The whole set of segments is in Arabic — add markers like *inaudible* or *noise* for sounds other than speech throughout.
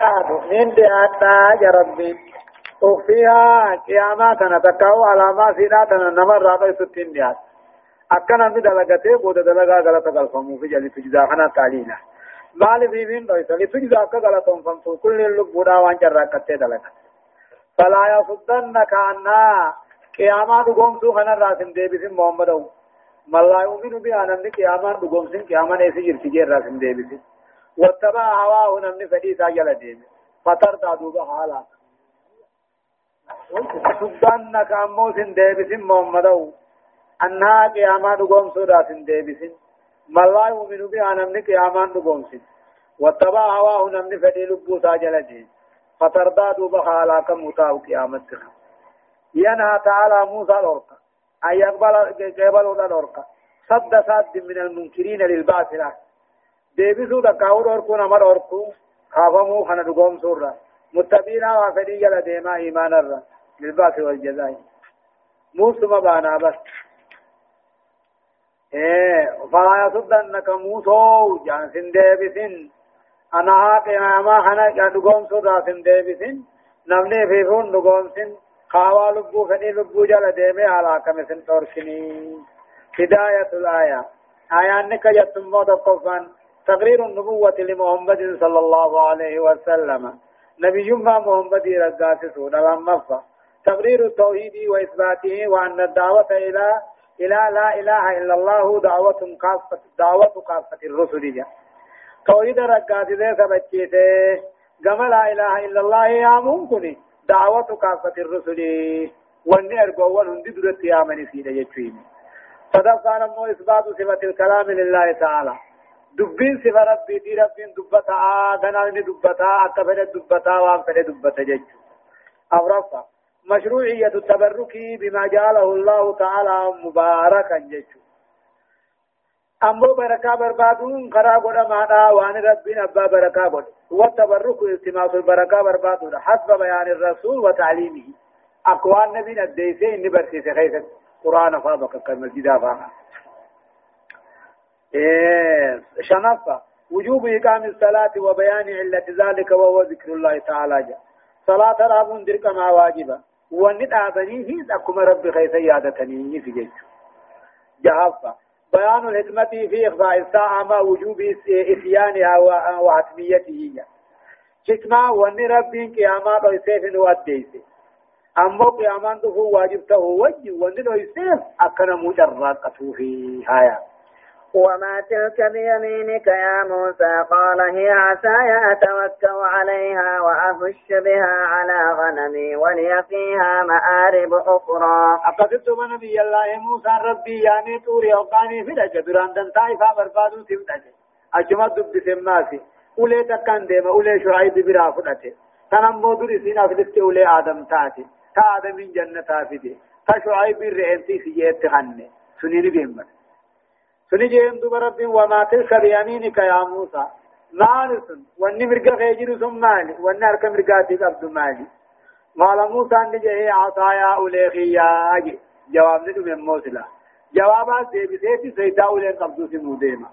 من دياتا يا ربي وفيها قياماتنا تكاو على ما سيداتنا نمر راقي ستين ديات أكنا من دلقته بود دلقا غلطة غلطة في جلي تجزا خنا تعلينا مال في من دويس لتجزا كغلطة فمتو كل اللب بودا وانجر راقته دلقا فلا يصدنك عنا قيامات قومسو خنا راسم دي بسم محمد ملا يؤمن نمني قيامات قومسين قيامان ايسي جرتي جير راسم دي بسم واتبع هواه نمني فدي ساجل ديم فتر دوبا حالا. صدنك أمو سن ديبسن محمدو أنها قياما نقوم سودا سن ديبسن. ما لا يؤمن بها نمني قياما نقوم سن واتبع هواه نمني فدي لبو ساجل ديم فتر دوبا حالا كمتاو قيامتك ينهى تعالى موسى الأرقى أن يقبل قبل الأرقى صد صد من المنكرين للبعث له deebisuu dhaqqaa'uu dhorkuu nama dhorkuu kaafamuu kana dhugoom surra muttabiinaa waa fedhii jala deemaa imaanarra bilbaasi wal jazaa'i muusuma baanaa bas فلا يصدنك موسو جان سن ديبسن أنا هاقي ما خنا دغوم سودا سن ديبسن نمني في فون دغوم سن خاوا لبو فني لبو جل ديمي على كم سن تورشني هداية الآية آية انك جتم موت قفان تقرير النبوة لمحمد صلى الله عليه وسلم. نبي ما محمد رقاس سودا لما تقرير التوحيد وإثباته وأن الدعوة إلى إلى لا إله إلا الله دعوة كافة دعوة كافة الرسل. جا توحيد رقاس ذي سبتشيته. كما لا إله إلا الله يا ممكن دعوة كافة الرسل. وأني أرقوا هندي درت يا من سيدة يجوين. فدفع نمو إثبات صفة الكلام لله تعالى. دبين صفة ربي دي ربين دبتا دنالني دبتا أكفر دبتا وانفر دبتا جج أورفا مشروعية التبرك بما جعله الله تعالى مباركا جج أمو بركة بربادون خرا قد مانا وان ربين أبا بركة قد والتبرك التماس البركة بربادون حسب بيان الرسول وتعليمه أقوال نبي الديسي إني برسيس خيث قرآن فابق كالمسجد فاقا إيه شنفة وجوب إقام الصلاة وبيان علة ذلك وهو ذكر الله تعالى. جاء صلاة رابون درك ما واجبة. وند آذني هي أكم رب خيس يادتني في جيش. جهافة بيان الحكمة في إخفاء الساعة ما وجوب إسيانها وحتميته حكمة وان رب قيامات ويسيف واديسي أما قيامان دفو واجبته وجه. وان ويسيف أكنا مجرد قطوفي هايا. وما تلك بيمينك يا موسى قال هي عصاي أتوكل عليها وأهش بها على غنمي ولي فيها مآرب أخرى أقصدت من نبي الله موسى ربي يعني توري أوقاني في دجة دران دن طائفة بربادو تمتجة أجمد دب سماسي أولي تكن ديما أولي شعيب برا فدته تنمو دري سينا فدت أولي آدم تاتي تا آدم من جنة تافدي تا شعيب الرئيسي سيئت خنة سنيني بيمت سنجين دوب رب وما تلك بيمينك يا موسى مالسن واني مرقا خيجر ثم مالي واني اركا مرقاتي قبض مالي قال موسى ان جهي عصايا اوليخي يا أجي جواب ندو من موسلا جوابات دي بسيتي سيدا اولين قبضو سمو ديما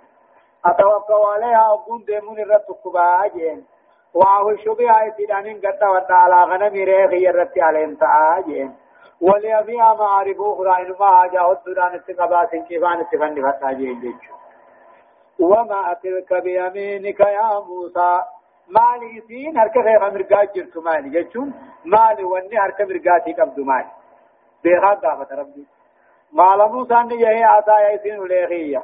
أتوقع عليها اقون ديمون الرد قبا اجين واهو بها ايتدانين قد ودى على غنم ريخي الرد عليهم تعاجين ولي فيها معارف أخرى إنما جاء الدران استقبات كيفان استفن فتاجين وما تلك بيمينك يا موسى. مالي سين هرك خير مرقا جرت مالي جتشون مالي واني هرك مرقاتي قبض مالي. بيغا قافة ربي. مال موسى أني يهي عطايا سين وليخية.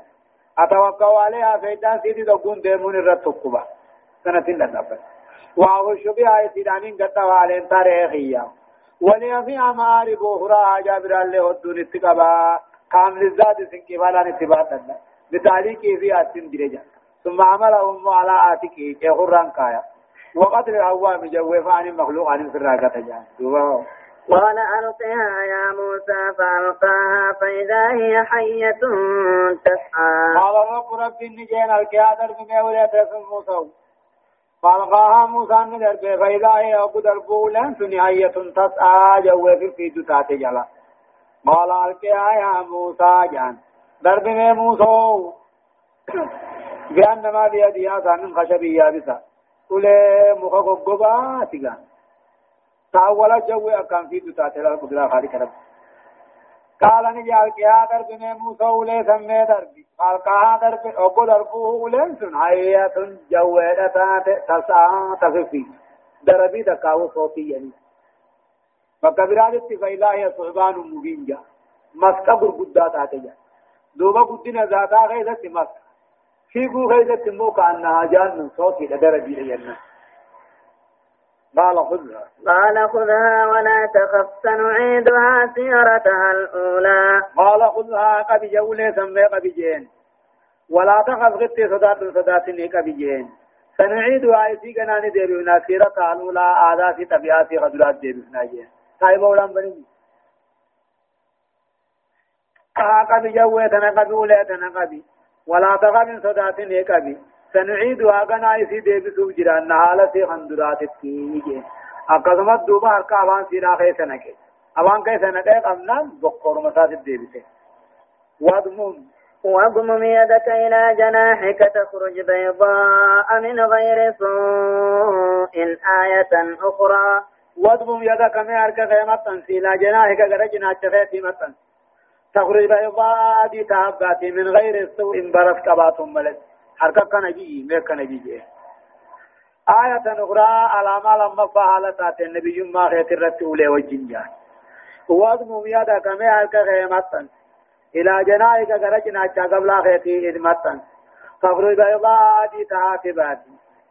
أتوقع عليها فيدان سيدي دقون ديمون الرتقبة سنة لنبت وعوش بها سيدانين قد وعلين تاريخية. ولي في أمارب أخرى جابر الله الدون اتقبا كامل الزاد سنكفالا نتباتا بتعليقه في أتم درجة ثم عملهم على آتكه كيخران كايا. وقتل العوام جوف عن المخلوق عن الفراقة جان قال ألقها يا موسى فألقاها فإذا هي حية تسعى. قال رب رب النجين الكيادر بما وليت موسى فالقاها موسى من دربه فإذا هي أبو دربه لن سنهاية تسعى جوه في الفيد تاتي جلا قال ألقيا يا موسى جان. دربه موسى. بأنما بيدها سان خشبي يابسة. أولي مخوقبا تيغا تاولا جو أكام في تاتلا القدرة خالق رب قال نجال كيا درب موسى أولي سمي دربي. قال كها درب أبو دربوه أولي سن. حياة جوة تات تسعى تففي دربي دكاو صوتي يعني. فكبرات فإلا هي صعبان مبين جا. مسكا برقدا تاتي دوبا قدنا ذاتا غيظة مسكا. فيقو غيظة موكا أنها جان صوتي لدرجي لينا. قال خذها قال خذها ولا تخف سنعيدها سيرتها الأولى. قال خذها قد جولة سمي قد جين. ولا تخف غت صدات صداتني قد جين. سنعيدها ايسي قناني ديبنا سيرتها الأولى آذات طبيعات خدرات ديبنا جين. طيب أولان بني. جوة تنقبي أولى تنقبي ولا تخف صداتني قبي. سنعيدها كنا يسي ديبسو جران حالة في خندرات التيجي أقسمت دوبا هركا أبان سيرا خي سنكي أبان كي سنكي قمنا بقور مساسد ديبسي. وادمون. واضمم يدك إلى جناحك تخرج بيضاء من غير سوء آية أخرى. واضمم يدك من هركا خيمة إلى جناحك غرجنا تخيتي متن تخرج بيضاء دي تهباتي من غير سوء برس كباتهم ملد. حركة كان جي ميك كان جي آية أخرى علامة لما فعلت النبي ما خيت الرت أولي والجنجان وأضم ميادا كما هلك خيمتا إلى جنائك غرجنا قبل خيتي إدمتا تخرج بيضاء دي تهاتبات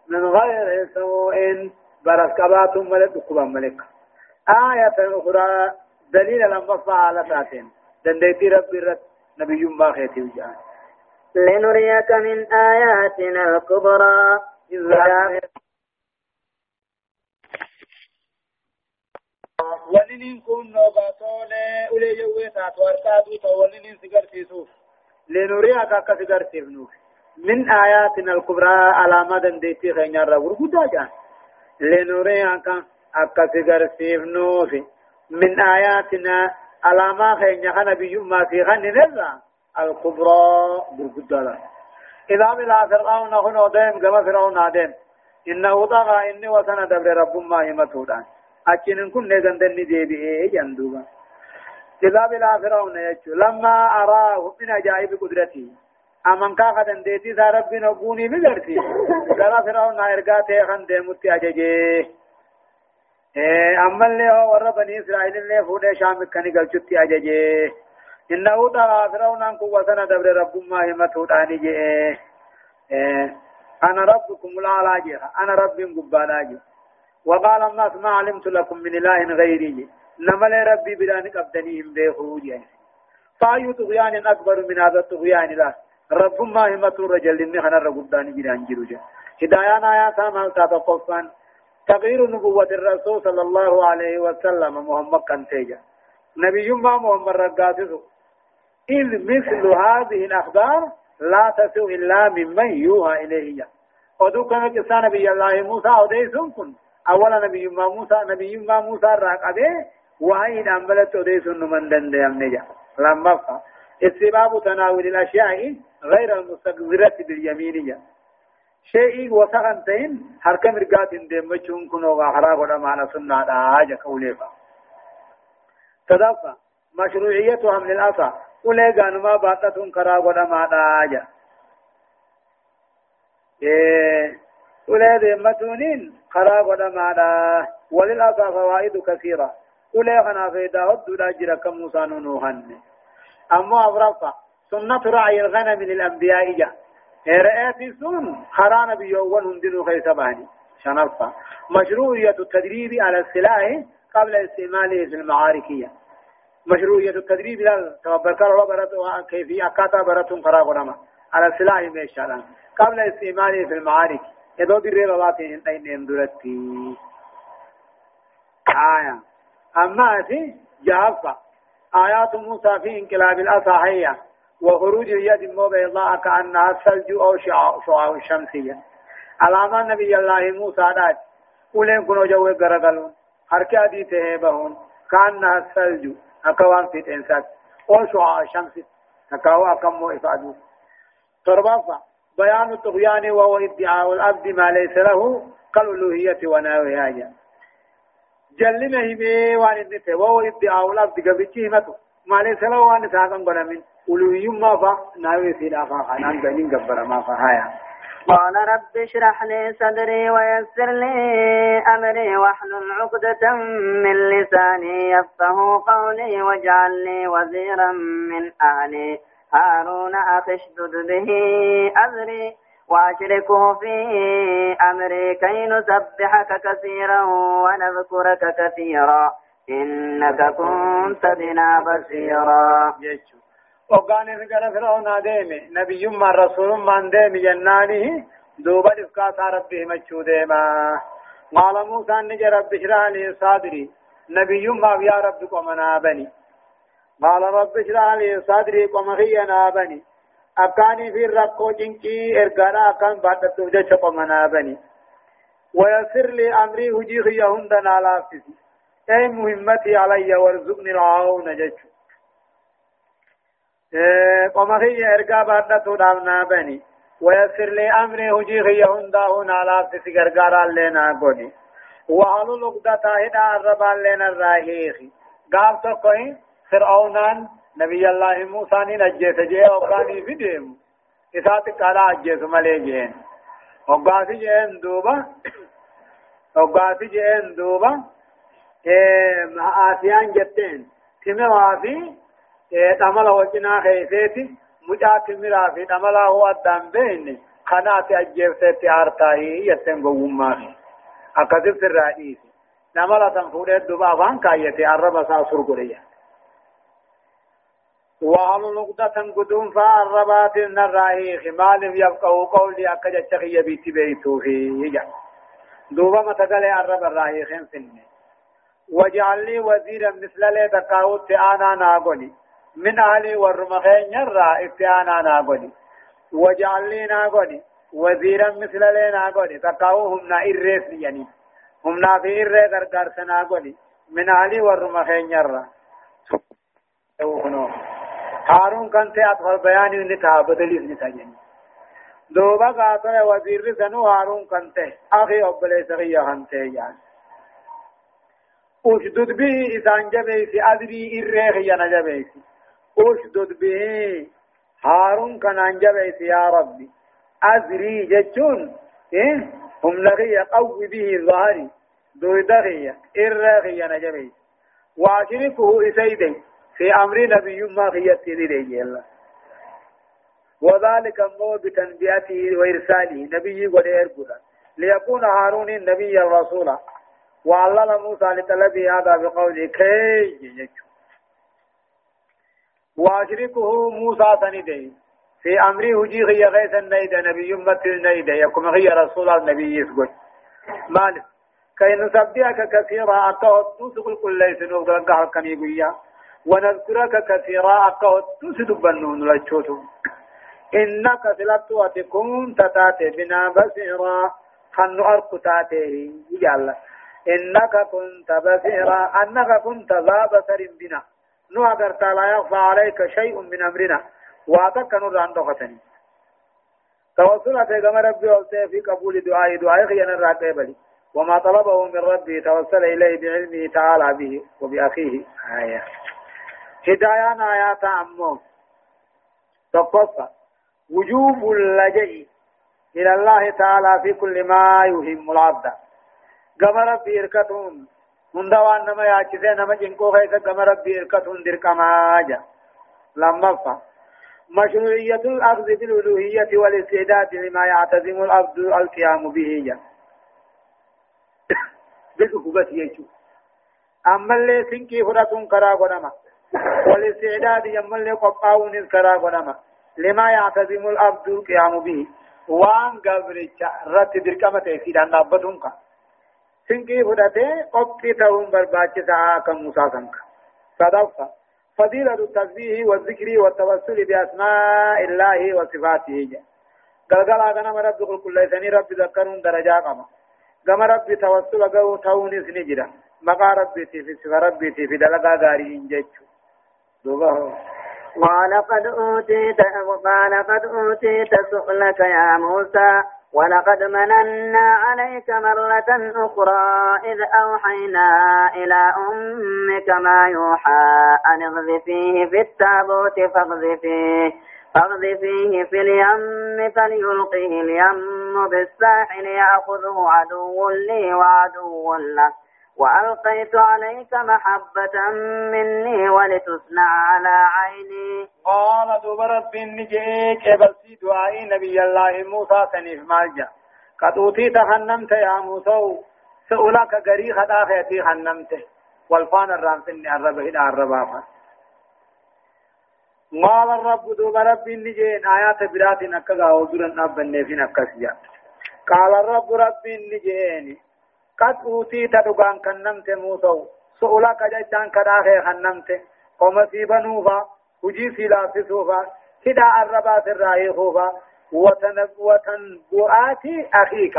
من غير سوء برس كبات ملك كبا ملك آية أخرى دليل لما فعلت دنديتي ربي الرت نبي ما خيتي وجان لنريك من آياتنا الكبرى. لنريك من آياتنا الكبرى على مدى ديتي خينيا رغور قدا جان. لنريك أكا سيغرتيفنوف من آياتنا على ما خينيا خنبي ما في خن نزا. الكبرى بالقدالة إذا بلا فرعون هنا ديم كما فرعون ديم إنه طغى إني وسن دبر رب ما همتودان أكين كن نزن دني ديبي إذا بلا فرعون يجو لما أراه من أجائب قدرته أمن كاخا دنديتي سا ربي نبوني بغرتي قال فرعون إرقاته خن ديمتي أججي. إيه أما اللي هو ورى بني إسرائيل اللي فوده شامك كني قلتي أججي. إنه طغى فرعون أن قوتنا دبر رب ما همته جي إيه أنا ربكم الأعلى جي أنا رب قبالا جي وقال الناس ما علمت لكم من إله غيري جي نمل ربي بدانك أبدنيهم بيخو جي فأي طغيان أكبر من هذا الطغيان لا. رب ما همته رجل إني خنا رب داني جي جيرو جي هدايان آيات ما تتقفان تغيير نبوة الرسول صلى الله عليه وسلم محمد كان تيجا. نبي ما محمد رقاتسو إذ مثل هذه الأخبار لا تسوء إلا ممن يوحى إليه. ودو كان قصة نبي الله موسى أوديسون كن. أولا نبي ما موسى نبي ما موسى راقبه وهي أنبلت أوديسون من دند يمنجا لما فا. استباب تناول الأشياء غير المستقبرة باليمين شيء وسغنتين حركة مرقات دمجون كنوا غحرا قد معنا سنة. آجا كوليفا. تدفع. مشروعيتها من الأصل ulee gaanuma baadhatuun karaa godhamaadha ulee deemmatuuniin karaa godhamaadha. وللأسى فوائد كثيرة ulee kana فيدا هدودا جرى كم موسى نوحن أما أبرفا سنة رعي الغنم للأنبياء جاء رأيت سن خرا نبي يوون هندنو خيس باني شنفا مشروعية التدريب على السلاح قبل استعماله في المعاركية مشروعية التدريب لا تبركر الله برات كيفية أكاتا براتهم قرا قرما على السلاح ميشالا قبل استعماله في المعارك يدو دري رباتي انتين اندرتي آية. أما في جافة آيات موسى في انقلاب الأصحية وخروج اليد المبيضاء كأنها الثلج أو شعاع الشمسية. علامة نبي الله موسى دات ولين كنوا جوه غرغلون حركة دي تهيبهون كأنها الثلج. أكوان في الإنسان أو شعاع الشمس أكاو أكمو إفادو تربافا بيان الطغيان وهو ادعاء العبد ما ليس له كالألوهية وناويها جا جلنا همي وان النتي وهو ادعاء الأبد قبتي همتو ما ليس له وان ساقن قنا من ألوهي ما فا ناوي سيدا فا خانان بنين قبر ما فهايا قال رب اشرح لي صدري ويسر لي أمري واحلل عقدة من لساني يفقه قولي واجعل لي وزيرا من أهلي. هارون أخي اشدد به أمري وأشركه في أمري كي نسبحك كثيرا ونذكرك كثيرا. إنك كنت بنا بصيرا. وقال رجال فرعون ديمي نبي ما رسول ما ديمي جنانه دوبا دفكا ربه مچو ديما قال موسى نجي رب اشرح لي صدري نبي ما يا رب قمنا بني قال رب اشرح لي صدري قمخينا بني أكاني في الرقو جنكي إرقانا أكان بعد الدوجة قمنا بني ويسر لي أمري هجي خيهن دنا لافسي أي مهمتي علي وارزقني العون ججو قم خي ارقا بعد تودامنا بني ويسر لي امري هجي خي هندا هنا لا تسغرغار لنا غودي وحلو لقدتا هدا الرب لنا الراهيخي قال تقوي فرعونان نبي الله موسى نجيت جي وقاني في ديم إسات قال أجيت ملي جين وقاتي جين دوبا وقاتي جين دوبا إيه آسيان جتين تموا في دملا وجنا خيسيتي مجا تمرا في دملا هو الدم بين خنات أجيبت تيارتاهي يتن قوما أكذب في الرئيس دملا تنفوده دبا فان كايتي عرب ساسر قرية وعلى نقطة قدوم فعربات النرائي خمال يبقى قولي أكجا شخي بيتي بيتو في دوبا متقل عرب الرائي خين سنة وجعل لي وزيرا مثل لي تقاوت أنا ناغني من أهلي والرمخين يرى اتيانا ناغوني وجعل لي ناغوني وزيرا مثل لي ناغوني تقاو هم نا إرس يعني هم نا في إرس غرغر سناغوني من أهلي والرمخين يرى هارون كانت أطفال بياني نتا بدليس نتا يعني دوبا قاتل وزير سنو هارون كانت أخي أبلي سغيا هنته يعني أشدد به إذا جبيسي أدري إرخ ينجبيسي أشدد به. هارون كان انجبت يا ربي. أزري جتون إيه؟ هم لغي قوي به ظهري دويدغي إرغي نجبت وأشركه إسيدي في أمر نبي ما خيتي لي الله وذلك مو بتنبيته وإرساله. نبي قد إرقدا ليكون هارون النبي الرسول. وعلل موسى لطلبه هذا بقوله كي يجو واشركه موسى سندي في أمري هجي غي غيث النيد نبي مثل النيد يكون غي رسول النبي يسجد. مالك كي نسبحك كثيرا أكهد تسقل كل ليس نوغل قهر كنيقيا ونذكرك كثيرا أكهد تسد بنون لجوتو إنك سلت وتكون تتاتي بنا بصيرا. خن أرك تاتي يجعل إنك كنت بصيرا أنك كنت ذا بصر بنا. نو اگر لا يخفى عليك شيء من أمرنا. واتك نور عن دختني توسل كما ربي وسي في قبول دعاء دعاء خينا الراقبلي وما طلبه من ربي توسل إليه بعلمه تعالى به وبأخيه. آية. هدايان آيات عمو. تقصى وجوب اللجئ إلى الله تعالى في كل ما يهم العبد. قبل ربي إركتهم. هندا وان نما ياچسه نما جنكو خيسا كما ربي إركتون دركما جا لما فا مشروعية الأخذ بالألوهية والاستعداد لما يعتزم العبد القيام به جا بالأخوبة يجو أما اللي سنكي فرطون كرا قنما والاستعداد يما اللي قطعون كرا قنما لما يعتزم العبد القيام به وان قبرتش رت دركما تيسيدان نابتون كا سنكي فدته قبطي تهم برباچسا كم موسى سنك صدفة فضيلة التسبيح والذكر والتوسل بأسماء الله وصفاته قلقل آغنا رب كل سني رب ذكرون درجة قما قم رب توسل قو تونس نجرا مقا ربي في صفة ربي في دلقا غاري انججو دوبه قال قد أوتيت قال قد أوتيت سؤلك يا موسى ولقد مننا عليك مرة أخرى إذ أوحينا إلى أمك ما يوحى أن اغذفيه في التابوت فاغذفيه فاغذفيه في اليم فليلقه اليم بالساحل يأخذه عدو لي وعدو له. وألقيت عليك محبة مني ولتصنع على عيني. قال دوب رب نجيك بسي دعائي نبي الله موسى سنيف مالجا. قد أوتيت خنمت يا موسى سؤلك قري خدا خيتي خنمت. والفان الرام سني الرب هنا الربافا قال الرب دوب رب نجين آيات برات نكا ودرن أبن في نكا قال الرب رب نجيني. قد أوتيت دقان كنمت موسو سؤلا كجان كداخي خنمت. قوم سيبنوفا وجي سلافسوفا كدا الربات الرايخوفا وتنبؤات أخيك.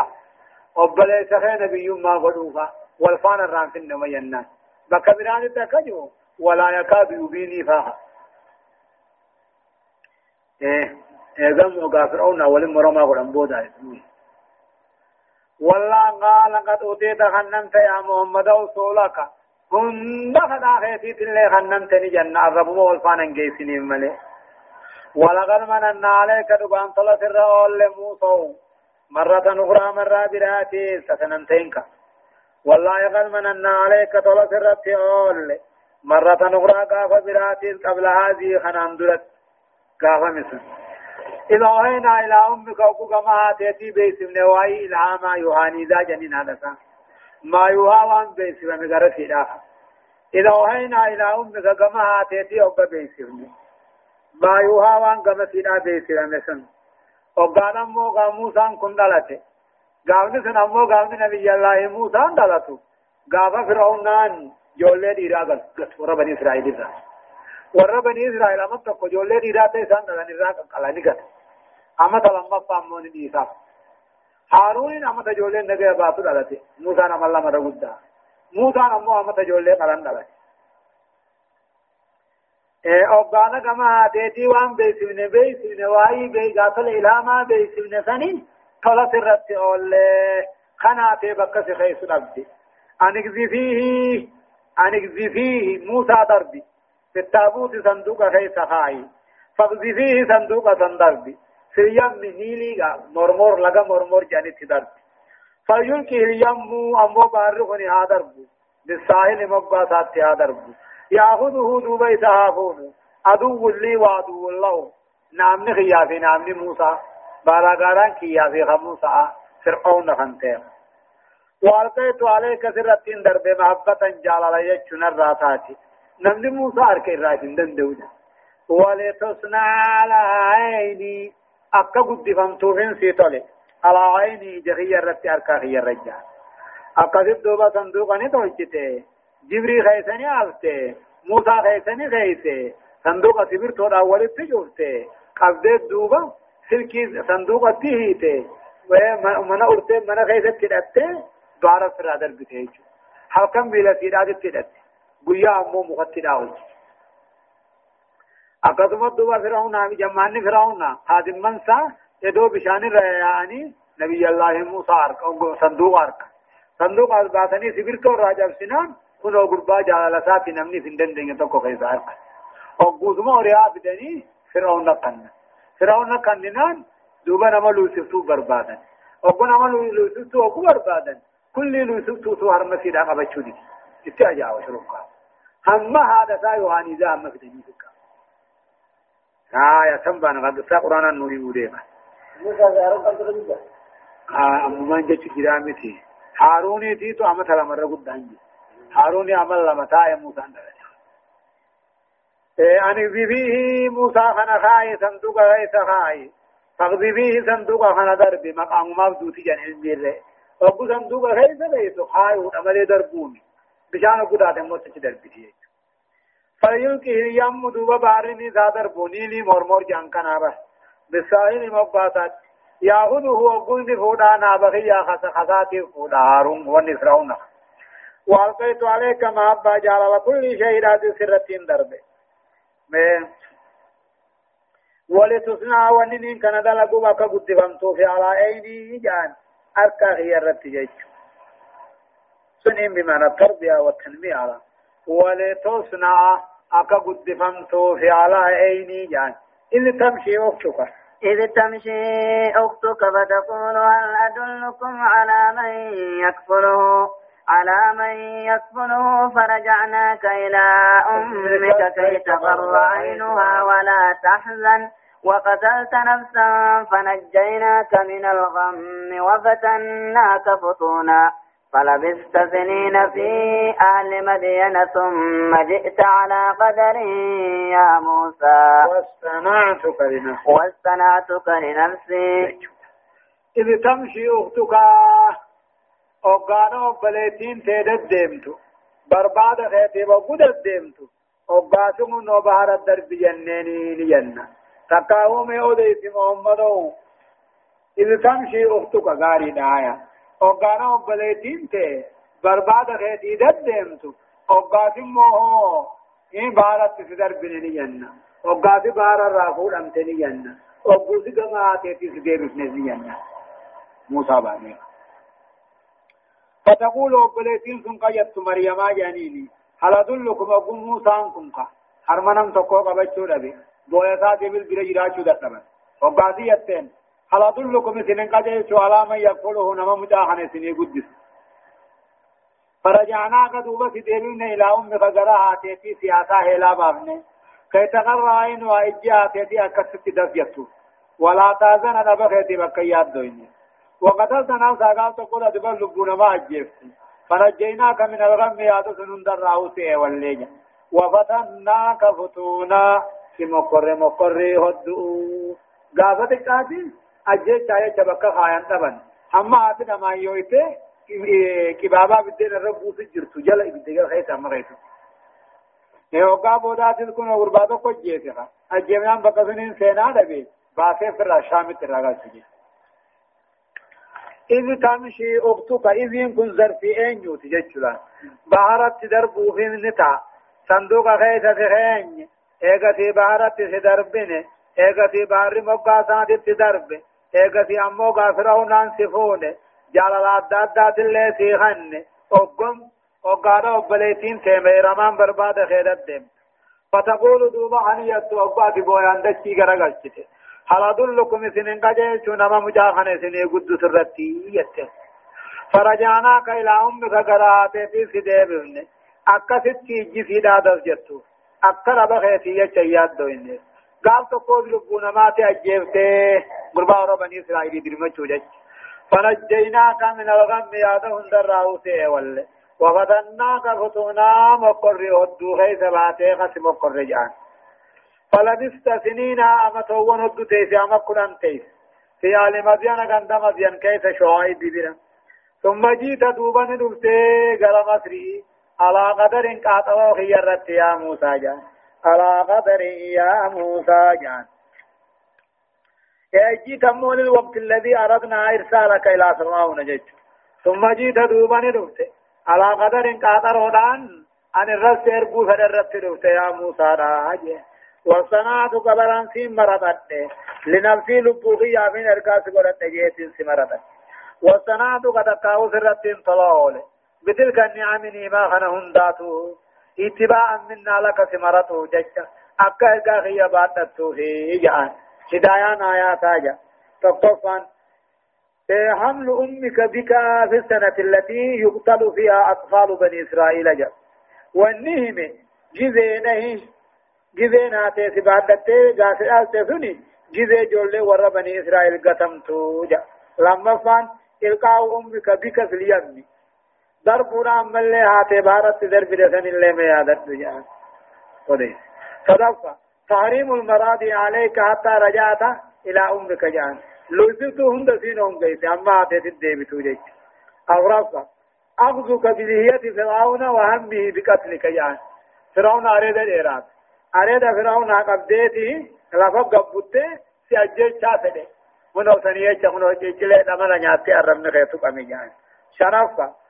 وبليس خي نبي ما غدوفا. والفان الرام في النمينا بكبران التكجو ولا يكاد يبيني فاها. إيه إيه ذنب غافر اونا ولم رمى غرم بودا اسمه والله قال قد أوتيت خنمت يا محمد رسولك هند خدا خيتي تلي خنمتني جنة الرب والفان انجيسني ملي ولقد مننا عليك دبان طلت الرؤول لموسى. مرة أخرى مرة براتي ستننتينك والله قد مننا عليك طلت الرؤول. مرة أخرى قاف براتي قبل هذه خنان درت قاف مثل. إذا وهينا إلى أمك وكوكا ما تأتي بيسم نواي إلهاما يوهاني ذا جنين هذا ما يوهاوان بيسم مغرسي لا إذا وهينا إلى أمك كما تأتي أبا بيسم. ما يوهاوان كما سيدا بيسم مسن وقال قام موسى كن دلته قامن سن أمو قامن نبي الله موسى دلته قام فرعونان جولي ديرا قلت وربني إسرائيل ذا warra bani israa'el amma tokko ijoollee dhiiraa ta'e isaan dhalan irraa qaqqalanii gata amata lammaffaa ammoo ni dhiisaaf haaruuniin amata ijoolleen nagaya baatu dhalate muusaan amma lamada guddaa muusaan ammoo amata ijoollee qalan dhalate obbaana gama haateetii waan beeksifne beeksifne waa'ii beegaatola ilaamaa beeksifne saniin tolas irratti oollee kanaatee bakka si keeysu dhabde anigzifiihi anigzifiihi muusaa darbi في التابوت صندوق خيس خاي فاقذي فيه صندوق صندربي في اليم نيلي مرمور لغا مرمور جانت درب فيلقي اليم أمو بارغني هادرب بالساحل مباسات هادرب يأخذه دوبي سهافون عدو لي وعدو الله نامني خيافي نامني موسى بالاغاران كيافي خموسى فرعون خنتين والقيت عليك سرتين درب محبة jechuun irraa taati. نمني موسى أركي راجن دندودا ولتصنع على عيني. أكا قد فمتوفين سيطولي. على عيني جغي الرتي أركا خي الرجال أكا دوبا صندوقا نتوجته جبري خيساني عفته موسى خيساني خيسه. صندوق سبير تود أولي تجوفته. قبضت دوبا سلكي صندوق تهيته. ومنا أرته منا خيسة كدته دوارا فرادر بتهيجو. حلقم بلا سيداد تدته گویا امو مختی داوج اقدمت دوبا فرعون آمی جمعني فرعون حادم منسا ادو بشانی رہیانی نبی اللہ موسى ارک صندوق ارک صندوق از باتنی سبیر تو راجب سنان کنو گربا جالساتی نمنی فندن دنگے تو کو خیزا ارک أو گوزما اور یا بدنی فرعون نقن فرعون نقننان دوبا نما لوسفتو بربادن أو نما لوسفتو أو بربادن كل لوسفتو تو هرمسی دا هم هذا سا يوهاني ذا هم في دنيا آية سنبان قد سا قرآن النوري رجع آه أمو من جت جرامتي هاروني تي تو أما تلا مرة قد دانجي هاروني عمل لما تايا موسى اندرج أن فيه موسى خنا خاي صندوق غيث خاي. فاغذي فيه صندوق خنا دربي. مقام مبدوتي جن المير وقو صندوق غيث غيث خاي وعمل دربوني. بشان قدات موت دربتي فيلقي اليم دوبا بارني زادر بنيني مرمور جان كنابه بالساحل مباسات ياخذه وقلت فودا نابغي يا خس خساتي فودا هارون ونفرعون والقيت عليك ما أبا جعل كل شيء راد سرتين دربه ولتصنع ونين كان دلقوا ما كبد فمتو في على عيني جان. أركا هي الرتجيج سنين بمعنى التربية والتنمية على. ولتصنع أكا قد في على عيني جان. إذ تمشي أختك. إذ تمشي أختك فتقول هل أدلكم على من يكفله؟ على من يكفله فرجعناك إلى أمك كي تقر عينها ولا تحزن. وقتلت نفسا فنجيناك من الغم وفتناك فتونا. فلبثت سنين في أهل مدين ثم جئت على قدر يا موسى. واصطنعتك لنفسي. واصطنعتك لنفسي. إذ تمشي أختك أوغانا وبليتين تيدت ديمتو. برباد خيتي وقودت ديمتو. أوغاسم نو بحر الدرب جنيني لجنة. تقاوم أوديس محمدو. إذ تمشي أختك غاري دايا. وقانا وبليتين تي برباد خيتي دد ديمتو وقاسم موهو إيه بارت تسدر بني جنة وقاسي بار الرافول أمتني جنة وقوسي كما آتيتي سدير بسنزي جنة موسى باني فتقول وبليتين سن قيدت مريم جانيني هل أدلكم أقوم موسى عنكم هرمنم تقوى قبچو دبي بويساتي بالبرا جراچو دتبن وقاسي يتين هل أدلكم سنن قجي شو على من يقوله نما مجاهن سني قدس. فرجعنا قدوبة ديبين إلى أم غزرها تيتي سياسة هلا بابني. كي تقر عين وإجيها تيتي أكست دفيتو. ولا تازن نبخيتي بكيات دويني وقتلت نفسا قال تقول أدبر لبون ما أجيفتي فنجيناك من الغم يا تسنن دراوسي والليجا وفتناك فتونا. في مقر مقر هدؤ قافتك آتي أجيت آية شبكة خايان تبن أما آتنا ما يويته كبابا بدين الرب سجرت جل بدين خيس أمريتو يوقع بودات كن غرباتو کو جيتها اجيمان بقسنين سينا دبي باسه فر شام تراغا سجي إذ تمشي أختك إذ يكون ظرفي أين يوتي جتشلا بحرت دربو في نتا صندوق خيسة خين إيغا في بحرت سدربين إيغا في بحر مقا سادت أمو غافرون سفون جالال أدادات اللي سيخن أقم أقارا أبليتين تيمي رمان برباد خيرت دم فتقول دوبا عنيت أقبات بويان دشي غرقلت هل أدلكم سنين قجيش نما مجاخن سنين قد سرتي يتم فرجعناك إلى أمك قرات في سديبن أكست جسي دادف جتو أكثر بخيتي يشياد دوين قال تقول لبونا ما تأجيبته قربا ربني إسرائيل درمجو جج. فنجيناك من الغم يادهن دراوته والله وفتناك فتونا مقر هدو خيس باتي خسم مقر جان. فلبست سنين أما تون هدو تيسي أما كلان تيس. في آل مدين غند مدين كيف شعائب ببرا ثم جيت دوبا ندفته غلا مصري على قدر قاطبه خيرت يا موسى جان. على قدر يا موسى جان. جيت مول الوقت الذي أردنا إرسالك إلى فرعون جيت ثم جيت دوبا ندفته على قدر قاطر ودان. أن الرس إربو فدرت دفته يا موسى راجه وصنعت قبرا سين مرتت لنفسي لبوغي من أركاس قرأت جيت سمرتت وصنعت قد قاو سرت طلول. بتلك النعم نيما خنهن داتو اتباعا منا لك سمرته ججا أكا إرقا خي باتتو في جان هدايان آيات آجا تقطفا حمل أمك بك في السنة التي يقتل فيها أطفال بني إسرائيل جا. والنهم جزينه جزين هاتي سبادتي غاسي آلتي سني جزي جولي ور بني إسرائيل قتمتو جا. لما فان إلقاء أمك بك في اليم ضربنا أمالي هاتي بارت ضرب لسن اللي ميادت جا ودي صدفة تحريم المراضي عليك حتى رجعت إلى أمك جان۔ لوزتو هند سينهم قيس أما هاتي تدبتو جيش أغرفة أخذك بلهية فرعون وهمه بقتلك جان۔ فرعون أريد الإيراد أريد فرعون قبديتي لفا قبوته سيأجل شافده منو سنية منو جيجل دمنا نياتي أرمنا خيطو قمي جان۔ شرفة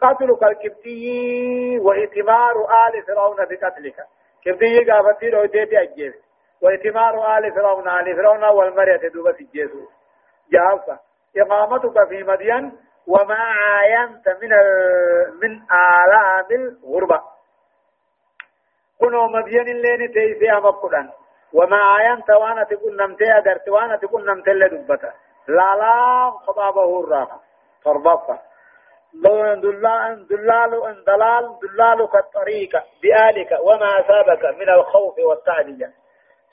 قتلك الكبتي وإتمار آل فرعون بقتلك. كبتي قافتي روجيتي أجل وإتمار آل فرعون آل فرعون والمرية دوبة الجيسو جافة إقامتك في مدين وما عاينت من من آلام الغربة. كنو مدين اللي تيسي أمقدان وما عاينت وأنا تقول نمتي أدرت وأنا تقول نمتي اللي دبتا لا لا خطابه الراحة فربطة دلال دلال دلال دلالك الطريق بآلك وما أصابك من الخوف والتعدية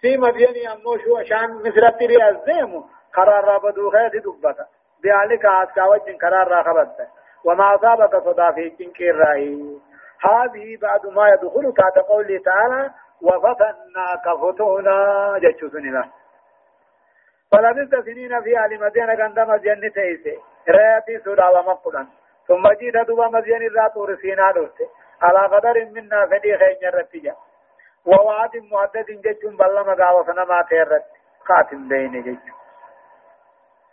في مدين أمو شو عشان مثل التري الزيم قرار رابدو خير دبتا. بآلك عسكا وجن قرار راخبت وما أصابك صدا في جنكير رأي هذه بعد ما يدخل تحت قوله تعالى وفتناك فتونا جتشوسني له فلبثت سنين في أهل مدينة عندما جنة تيسي رأيتي سودا ومقلا ثم جيت دوبا مدين الرا طور سينا دوسته على قدر منا فدي خير رتجا ووعد مهدد جتشم بلا مغاوة سنما تيرت. خاتم بين جتشم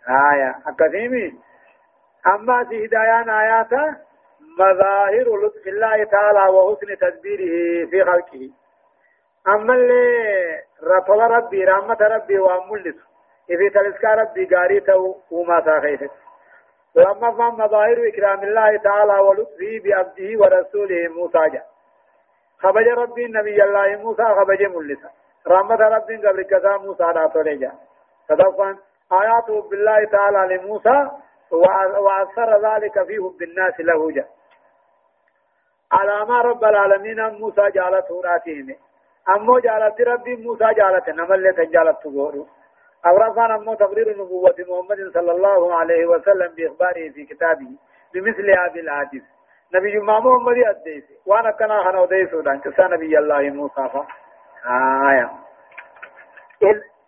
آية. أكثيمي. أما في هدايان آياتا مظاهر لطف الله تعالى وحسن تدبيره في خلقه. أما اللي رطل ربي رحمة ربي وأمولت إذا تلسكى ربي قاريته وما تاخيته. وأما فهم مظاهر إكرام الله تعالى ولطفه بعبده ورسوله موسى جاء خبج ربي نبي الله موسى خبج ملسا رحمة ربي قبل كذا موسى راتولي جاء تدفن آياته بالله تعالى لموسى وأثر ذلك فيه بالناس له جاء على ما رب العالمين موسى جعلته راتهم. أمو جعلت ربي موسى جعلت نمل تجعلت تقولوا أورفان أمو تقرير نبوة محمد صلى الله عليه وسلم بإخباره في كتابه بمثل هذه الحديث نبي محمد أديس. وأنا كنا خنا أديس ودان. كسا نبي الله موسى فا. آية.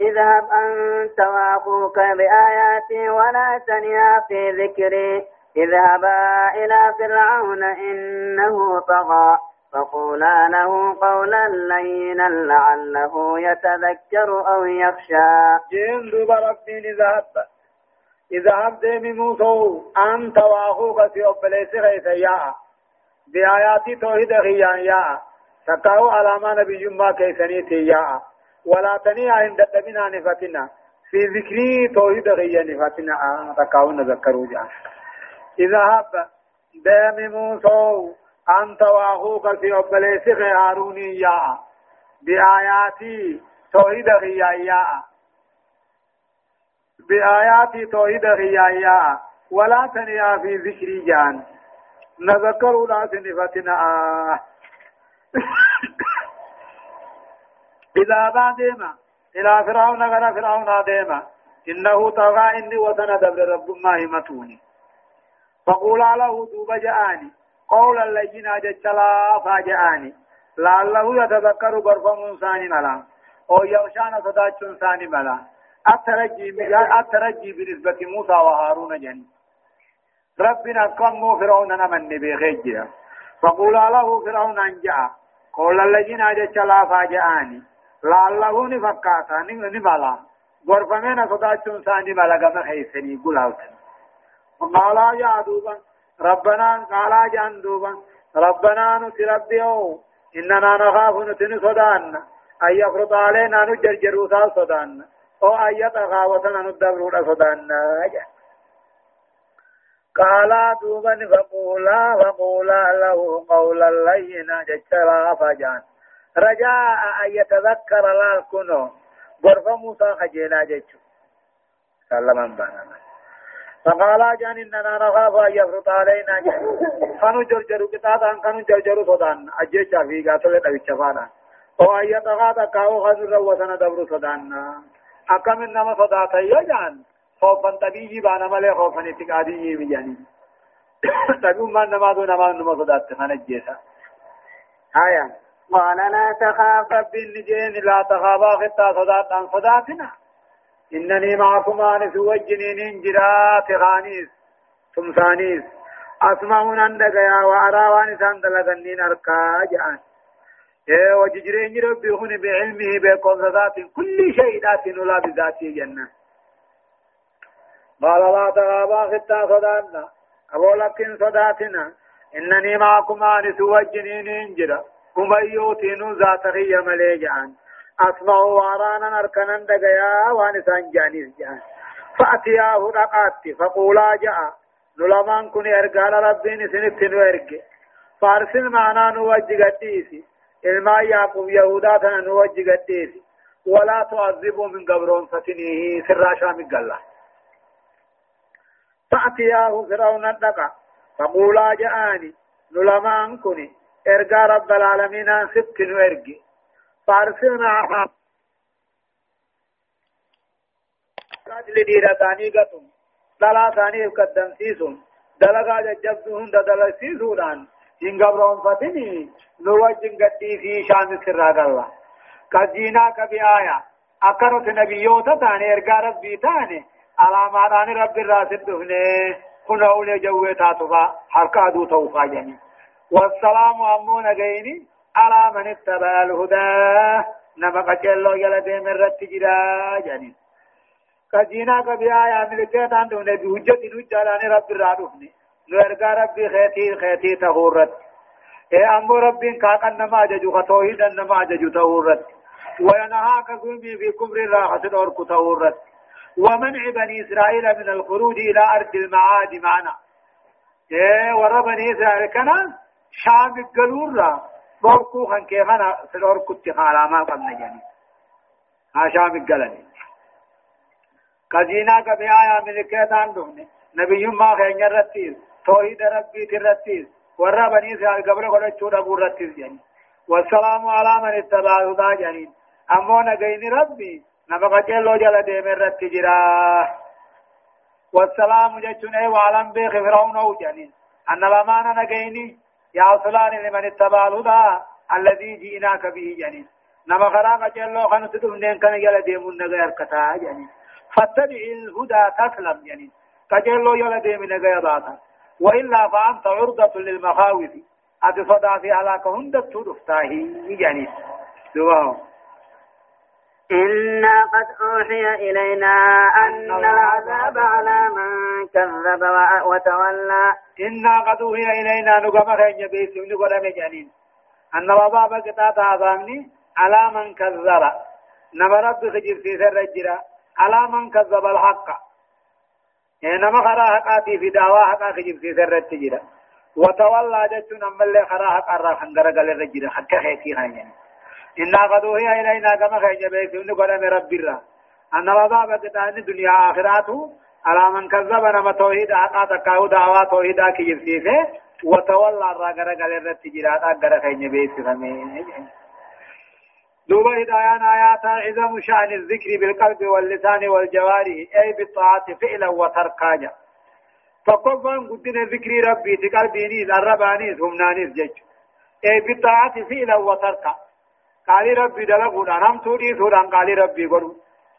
إذهب أنت وأخوك بآياتي ولا تنيا في ذكري. إذهبا إلى فرعون إنه طغى. فقولا له قولا لينا لعله يتذكر أو يخشى. جين دوب ربي ذهب اذهب ديمي موسو. أنت وأخوك في أبليس غيث يا. بآيات توحيد غيان يا. تقاو على ما نبي جمع كيسنيتي يا. ولا تنيا عند دمنا نفتنا. في ذكري توحيد غيان نفتنا. تقاو نذكروا جاء اذهب ديمي موسو. أنت وأخوك في أبليسك هاروني يا. بآياتي توحيد غيايا بآياتي توحيد غيايا ولا تنيا في ذكري جان. نذكر لا سنفتنا آه *coughs* إذا بعدما إلى فرعون غير فرعون ديما إنه طغى إني وسند رب ما همتوني. فقولا له دوب جاءني. قولا لينا جچلا فاجعاني لعله يتذكر غرفم ثاني ملا. أو يوشان صداچون ثاني ملا. الترجي الترجي بالنسبة موسى وهارون جن. ربنا كم فرعون نمن بخيجرا فقولا له فرعون أنجا. قولا لينا جچلا فاجعاني لعله نفكاتا نملا غرفمنا صداچون ثاني ملا كما خيسني قلاوت وقالا يا دوبا ربنا قالا جندوبا ربنا نتربيو إننا نخاف نتن صدان أن يفرط علينا نجرجر صدان. أو أن يتغاوتنا ندبر صدان قالا دوبا فقولا فقولا له قولا لينا جتلا فجان. رجاء أن يتذكر لا غرف موسى خجينا جتشو سلما بنا. فقال جان إننا نخاف أن يفرط علينا. كانوا جرجروا قطاطا كانوا جرجروا صدان. أجيشا في قاتل أو أن يتغاط كاو خزر وسنا دبر صدان. أكم إنما صداتا يجان خوفا طبيعي بانا ملي خوفا اتقادي بجاني. تبين ما نمازو نماز نما صدات خانجيسا آية قال لا تخاف رب النجين لا تخافا خطا صداتا صداتنا. إنني معكم أنس وجنين جرات غانيس تمسانيس أسمعون عندك يا وأرى وانسان دلغنين أركا جان. إيه وججرين ربي هن بعلمه بقوم ذات كل شيء ذات ولا بذاته جنة. قال لا تغابا خطا صداتنا. أبو لكن صداتنا. إنني معكم أنس وجنين جرا. هم يوتين ذات غي ملي جان أسمع وأرانا أركنا دقيا وانسان جانيس جان. فأتياه رقات فقولا جاء. نلمان كن إرقال ربين سنت نورق فارسل معنا نوجه قديسي إلما يعقوب يهودا تنا نوجه قديسي ولا تعذبوا من قبرون فتنيه سراشا من فأتياه فرعون الدقا. فقولا جاءني. نلمان كن إرقى رب العالمين ست نورق راجل ديرا ثاني قطم دلا ثاني قدم سيسون دلقا ججبتهم دلسيسودان إن قبرهم فتني نوجن قدي في شان سراد الله قدينا كبآية أكرت نبيوتا تاني إرقى ربي تاني علامات آن رب الراسد دفنه كنا أولي جوه تاتفا حركة دو توفا والسلام أمون غيني على من اتبع الهدى نما قتلو يلدي من رت جرا جني قدينا كبآية ملكتان دون بحجة نجالان رب الرادفني نرقى ربي خيتي خيتي تغورت اے امو ربين كاقا نما ججو خطوهيدا نما ججو تغورت وينهاك ظلمي في كبر الراحة أركو تغورت ومنع بني إسرائيل من الخروج إلى أرض المعاد معنا اے ور بني إسرائيل كنا شام القلور أركو خان كيفانا سلوركو اتخالا ما قبنا جاني ها شام القلني قزينا كبيايا ملكتان دهني نبي ما خين يرتيز توحيد ربي ترتيز ورا بني اسرائيل قبل قد چودا بورتيز يعني والسلام على من اتبع الهدى يعني امو نغين ربي نبقى جلو جل ديم الرتجرا والسلام جچون اي وعلم بي فرعون أو يعني ان الامانه نغيني يا صلان لمن اتبع الهدى الذي جئناك به يعني. نما خراق جلو خنو تدون كان جل ديم النغير كتا يعني. فاتبع الهدى تسلم يعني. كجلو يلا ديم نغير باتا وإلا فأنت عرضة للمخاوف. أتصدى في علاقة هند تدفتاهي يعني. دواه إنا قد أوحي إلينا أن العذاب على من كذب وتولى. إنا قد أوحي إلينا نقم خير بيس نقول مجانين أن بابا قطعت عذابني على من كذب. نما رب خجر في سر الجرا على من كذب الحق. نما خرا حقاتي في دعوى حقا خجب في سر التجرا وتولى جتون أما اللي خرا حقا را خنگر قل الرجرا حتى خيتي خانيان إنا قد وهي إلينا كما خيجا بيسون قرم رب الرا. أن العذاب قطعن دنيا آخراته على من كذب نما توحيد حقا تكاو دعوى توحيدا كجب سيسه وتولى قر قل الرجرا أقر خيجا بيسون دوبا هدايان آيات عظم شأن الذكر بالقلب واللسان والجوارح أي بالطاعة فعلا وتركاجا فقفان قدنا ذكر ربي تقلبينيز الربانيز همنانيز جج أي بالطاعة فعلا وتركا قال ربي دلقون أنهم تودي سوران قال ربي قلوا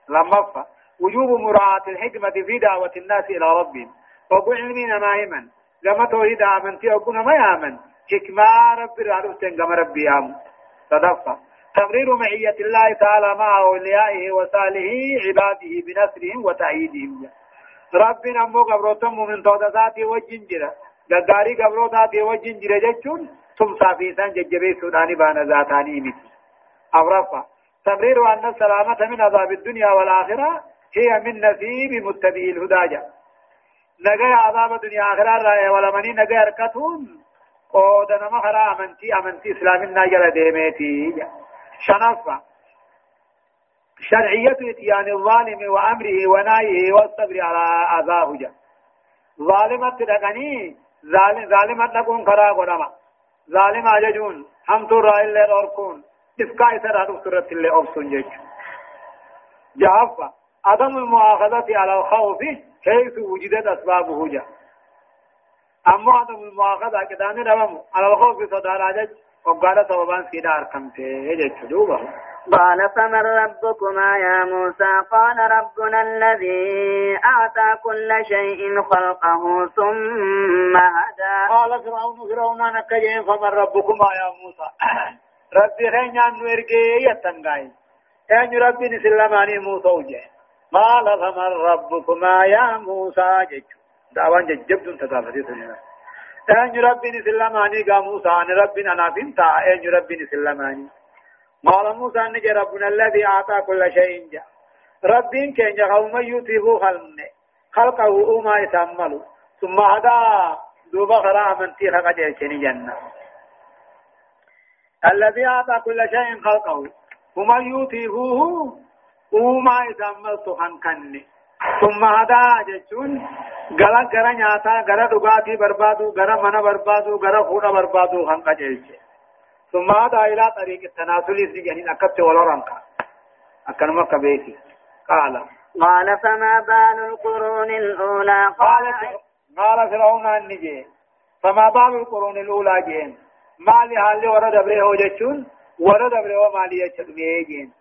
لما وجوب مراعاة الحكمة في دعوة الناس إلى ربهم. وقعلمين ماهما لما توحيد آمنتي أقول ما يامن. حكمة ربي رادوستين كما ربي آمن. صدفة تقرير معية الله تعالى مع أوليائه وصالحه عباده بنصرهم وتأييدهم. ربنا مو قبروتم من تودساتي وجنجرة غغاري قبروتاتي وجنجرة جتشون. ثم صافيسان ججبي سوداني بانا ذاتاني مثل. أورفا تقرير أن السلامة من عذاب الدنيا والآخرة هي من نصيب متبعي الهدى. نجا عذاب الدنيا آخرة رأي ولمني نجا أركتون قودنا مخرا أمنتي أمنتي إسلامنا جل ديميتي شنفة شرعية إتيان الظالم وأمره ونايه والصبر على أذاه جا ظالمة تدقني ظالم ظالمة تكون كرا قدما. ظالم أججون. هم ترى إلا الأركون إفكا إسر هدف سرت اللي أبسون جيش جعفة عدم المؤاخذة على الخوف حيث وجدت أسبابه جا أما عدم المؤاخذة كداني رمم على الخوف صدار أجج وقال سببان سيدا أركمته يجد دوبه قال فمن ربكما يا موسى؟ قال ربنا الذي أعطى كل شيء خلقه ثم هدى. قال فرعون فرعون أنا كجين فمن ربكما يا موسى؟ ربي خين يان نرجي يتنغاي يعني ربي نسلماني موسى وجه. قال فمن ربكما يا موسى جج دعوان ججبتم تقافتي سنة أن ربي نسلماني؟ قا موسى أن ربي أنا بنتا أن ربي نسلماني؟ قال موسى نجي ربنا الذي أعطى كل شيء جاء. ربين كان يقوم يتيبو خلقه خلقه أما يتعمل ثم هذا دوبا خرا من تيخا قجل جنة. الذي أعطى كل شيء خلقه. وما يتيبوه أما يتعمل تخن كني ثم هذا جتون غلا غرا نياتا غرا دغاتي بربادو غرا منا بربادو غرا فودا بربادو خن قجل ثم هذا إلى طريق التناسل سجن أكبت ولا رنكا أكنما كبيتي قال قال فما بال القرون الأولى قال قال فرعون النجي فما بال القرون الأولى جين ما لحال ورد أبره وجتشون ورد أبره وما ليجتشون جين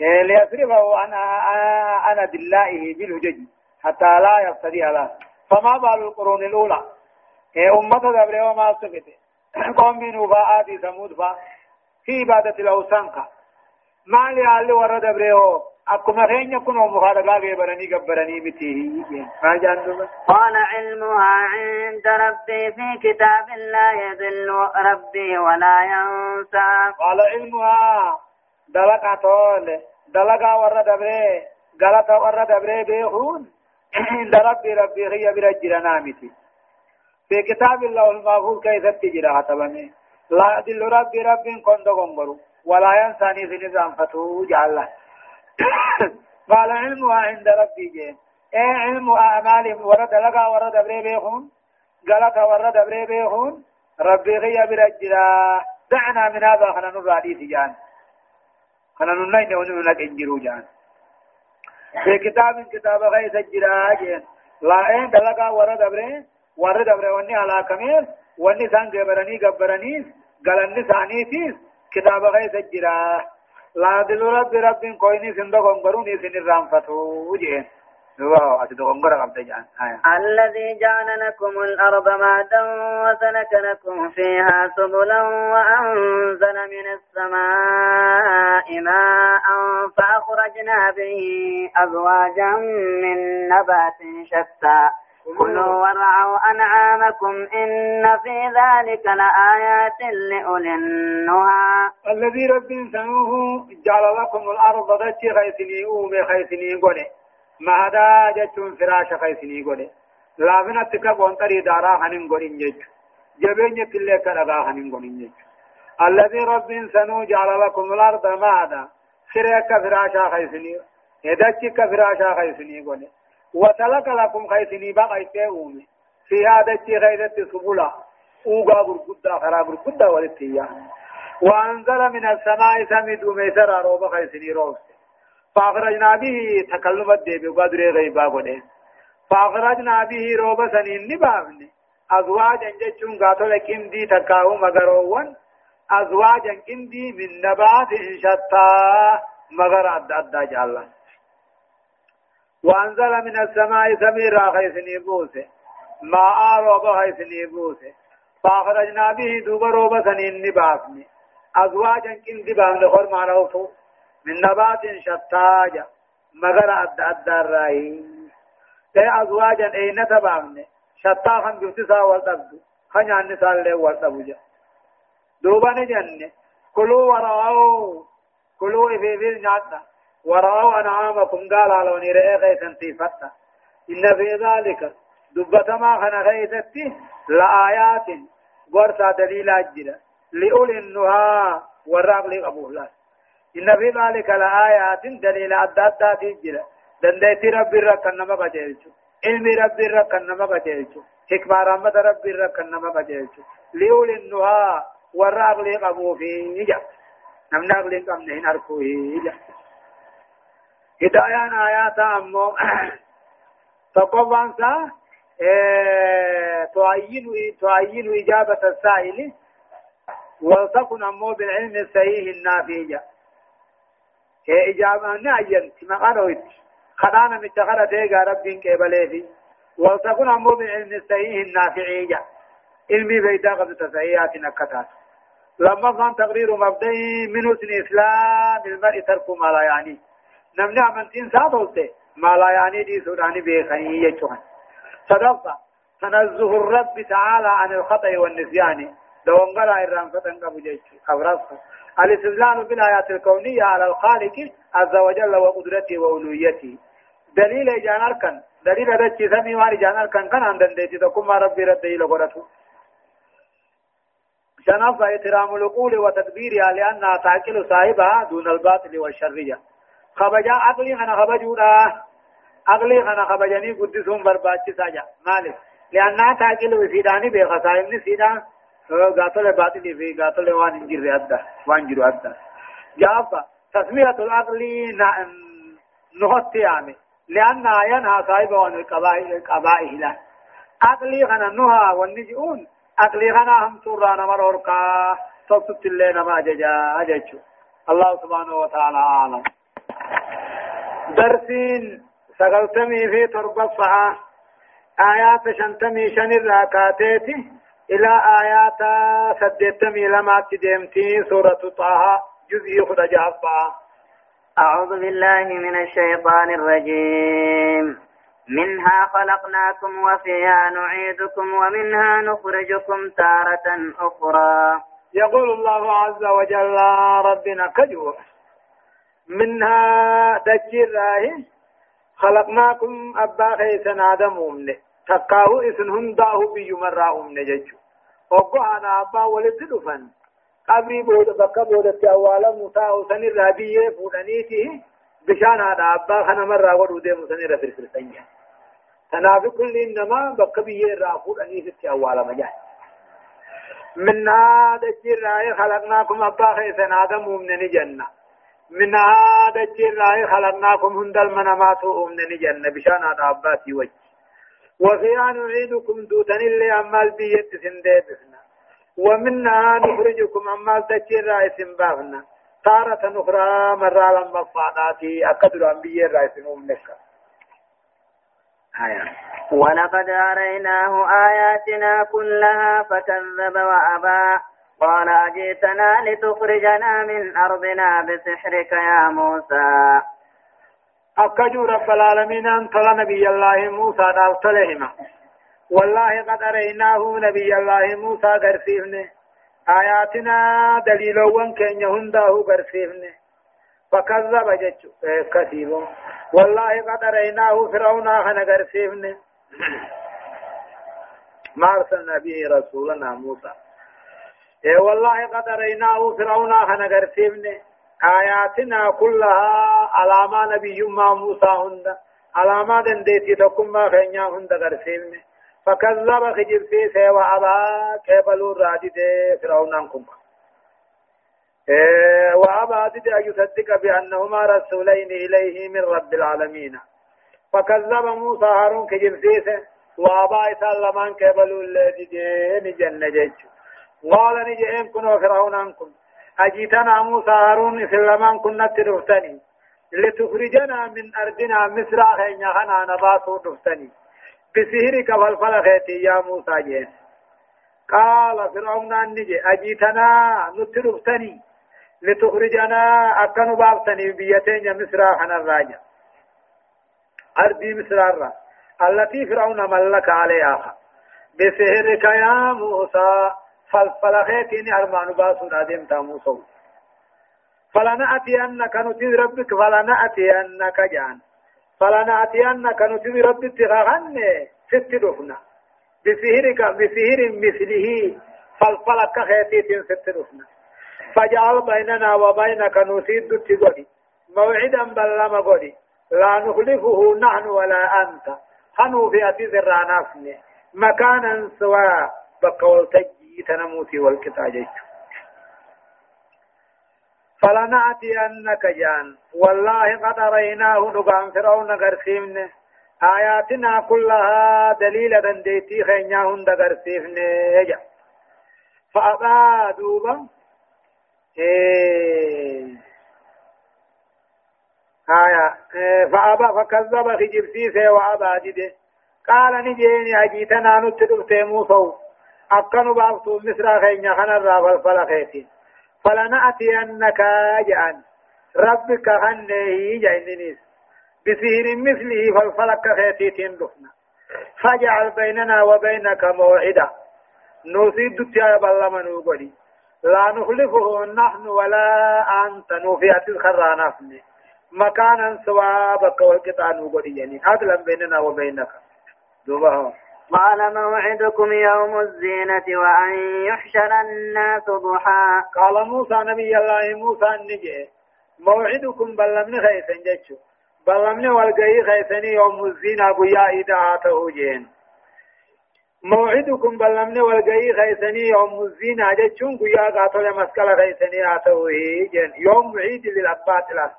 ليصرفه أنا أنا دلائه بالهجج حتى لا يفتدي له فما بال القرون الأولى؟ أمة دبره وما سكته *coughs* قوم من آدي ثمود فا. في عبادة الأوثان ما لحال ورد أبره أكما خين يكون مخالقا غيبرني قبرني متيه قال علمها عند ربي في كتاب لا يذل ربي ولا ينسى. قال علمها دلقا طول دلقا ورد بري غلطا ورد بري بيخون عند ربي ربي هي برجل نامتي في كتاب الله المغفور كيف تجرى طبعا لا يذل ربي ربي كنت غنبرو ولا ينساني في نظام فتو جعله قال علمها عند ربي جين إيه علم اعمالهم ورد لقى ورد بريبيخون قالت ورد بريبيخون ربي غي برجلا دعنا من هذا خنا نرادي جان خنا ننين وننك انجرو جان في كتاب كتاب غي سجرا جين لا إيه دلقى ورد بري ورد بري وني على كمير وني سان جبرني جبرني قالني ثاني كتاب غي سجرا لا دل رب رب كويني سندو غنغروني سن الرانفتو جين الذي جعل لكم الأرض مهدا وسلك لكم فيها سبلا وأنزل من السماء ماء فأخرجنا به أزواجا من نبات شتى. كلوا وارعوا أنعامكم إن في ذلك لآيات لأولي النهى. الذي رب سنوه جعل لكم الأرض ذاتي خيثني أومي خيثني قولي. ما هذا جتون فراش خيثني قولي لابنا تكا قنطري دارا خنين قولين جيش جبين يتلي كرغا خنين قولين جيش الذي رب سنوه جعل لكم الأرض ماذا سريك فراشا خيثني هدتك فراشا خيثني قولي وسلك لكم خيسني بقى يتيومي في هذا غيرت سبلا اوغا برقدا خرا برقدا ولتيا وانزل من السماء سميد وميسر روب خيسني روب فاخرجنا به تكلم الدب قدر غيبا قد فاخرجنا به روب سنين نبابني ازواجا جچون قاتل كم دي تكاو مغروان ازواجا كم دي من نبات شتى مغر عد عد جالله وأنزل من السماء سميرا خيسني بوسه ماء روبا خيسني بوسه فأخرجنا به دوب روبا سنين نبافني أزواجا كن دبان لخور معروفو من نبات شتاجا مغر أد أد الرأي تي أزواجا أين تبامني شتا خن بفتسا والتبدو خن النساء اللي والتبوجا دوبا نجنة كلوا ورعوا كلوا إفيفيل نعطنا ورأوا أنعامكم. قال على ونيرئي غيثا تيفتا إن في ذلك دبت ما خنا غيثتي لآيات ورسا دليل أجل لأولي النهى والراب لقبوه إن في ذلك لآيات دليل أداتا تجل دنديتي رب الركن نما قجلتو علمي رب الركن نما قجلتو حكمة رحمة رب الركن نما قجلتو لأولي النهى والراب لقبوه فيه نمنا قلق أمنهن أركوه هدايان آيات أمو. *coughs* تقوان سا تعين تعين إجابة السائل. ولتكن أمو بالعلم الصحيح النافية. إجابة نعين ما قالوا خدانا متخرة تيغا رب كيبالي ولتكن أمو بالعلم الصحيح النافعية علمي بيتا قد تسعيات نكتات لما كان تقرير مبدئي من حسن إسلام المرء ترك ما لا يعنيه نمني أمنتين ساتوته ما لا يعني دي سوداني بيخني يجوهن صدقة تنزه الرب تعالى عن الخطأ والنسيان دوانغلا إرام فتن قبو جيش أفرصها الاستدلال بالآيات الكونية على الخالق عز وجل وقدرته وألوهيته. دليل إجان أركن دليل دجي سمي واري جان أركن كان عندن ديتي تكما ربي ردي لغرته. شنف احترام العقول وتدبيرها لأنها تعقل صاحبها دون الباطل والشرية. خبجا عقلي خنا خبجودا عقلي خنا خبجني قدسهم برباچ ساجا مالك. لأنها تعقل وسيداني بخصائم سيدان قاتل باطل في قاتل وان انجر أدى وان جر أدى جافا تسمية العقل نهت يعني لأن ينهى صاحبه عن القبائح له عقلي خنا نهى والنجئون عقلي خنا هم سورانا مروركا تصت اللي نما ججا أججو الله سبحانه وتعالى أعلم درسين سقلتمي في تربة آيات شنتمي شن الراكاتيتي إلى آيات سدتمي لما تدمتي سورة طه جزء جهفا أعوذ بالله من الشيطان الرجيم. منها خلقناكم وفيها نعيدكم ومنها نخرجكم تارة أخرى. يقول الله عز وجل ربنا كجو. منها دجير خلقناكم أبا خيسنا آدم أمنه تقاو إسن هنداه بيو مرا أمنه ججو وقو أنا أبا ولد دفن قبري بود بكا بود تأوالا موسى حسن الرابية فودانيته بشان هذا أبا خنا مرا ودود موسى رفر فرسنيا تنافي كل إنما بكا بيه رافود أنيس تأوالا مجال من هذا الجراء خلقناكم أبا خيسن آدم أمنني جنة من هذا الجراء خلقناكم هندل منامات أمنني جنة بشان هذا أبا وجه وفيها نعيدكم دوتن اللي أمال بيت سنديبنا ومنها نخرجكم أمال تجير رئيس بافنا تارة أخرى مرة لما فعناتي أقدر أنبياء رئيس أمك آية. ولقد أريناه آياتنا كلها فكذب وأبى. قال أجئتنا لتخرجنا من أرضنا بسحرك يا موسى. أكجو رب العالمين أن نبي الله موسى نارتلهما والله قد أريناه نبي الله موسى قرسيفنه آياتنا دليل وان كان يهنده قرسيفنه فكذب جتشو كثيب والله قد أريناه فرعون خنا قرسيفنه ما أرسلنا به رسولنا موسى. إيه والله قد أريناه فرعون خنا قرسيفنه آياتنا كلها علامة نبي ما موسى هند علامة دنديتي تكم ما خينيا هند غرسيمن فكذب خجب في سيوى أبا كيبلو رادي دي فرعون أنكم إيه وأبا دي أن يصدق بأنهما رسولين إليه من رب العالمين. فكذب موسى هارون كجب في وأبا إسلمان كيبلو الذي دي نجن جيش قال نجئين كنوا فرعون أنكم. أجيتنا موسى هارون إسلامان كنا ترفتني لتخرجنا من أرضنا مصر خينا خنا نباسو تفتني بسهرك والفلخيتي يا موسى جين قال فرعون نجي أجيتنا نترفتني لتخرجنا أكنوا بابتني بيتين مصر خنا الراجع. أرضي مصر الرا. التي فرعون ملك عليها. بسهرك يا موسى. فالفلخيتين أرمان باسو نادم تاموسو فلنأتينك نتي ربك فلنأتينك جان. فلنأتينك نتي ربك تغغن ست دفنا. بسهرك بسهر مثله فالفلك خيتيت ست دفنا. فجعل بيننا وبينك نسيد تغني موعدا بلما غني لا نخلفه نحن ولا أنت. خنو في أتي ذرانافني مكانا سواء بقولتك تنموتي والكتاجج فلنأتينك جان. والله قد رأيناه نقام فرعون قرسيمن آياتنا كلها دليل دنديتي خينياهن دقرسيفن. يجا فأبا دوبا إيه. آية. إيه. فأبا فكذب خجب سيسي وأبا ديده قال نجيني أجيتنا نتدف تيموسو أكنوا بافتو مصر خينيا خنا الرابل فلخيتين فلنأتينك جان ربك خنه جينيس بسهر مثله فالفلك خيتين دفنا فاجعل بيننا وبينك موعدا. نوسيد تيا بلما نوغدي لا نخلفه نحن ولا أنت. نوفيات الخرانة مكانا سوابك والقطع نوغدي يعني. عدلا بيننا وبينك. دوبها قال موعدكم يوم الزينة وأن يحشر الناس ضحى. قال موسى نبي الله موسى النجي موعدكم بلمن خيسن جتشو. بلمن والقي خيسني يوم الزينة بيا إذا آته جين. موعدكم بلمن والقي خيسني يوم الزينة جتشون بيا قاتل مسكال خيسني آته جين. يوم عيد للأبات له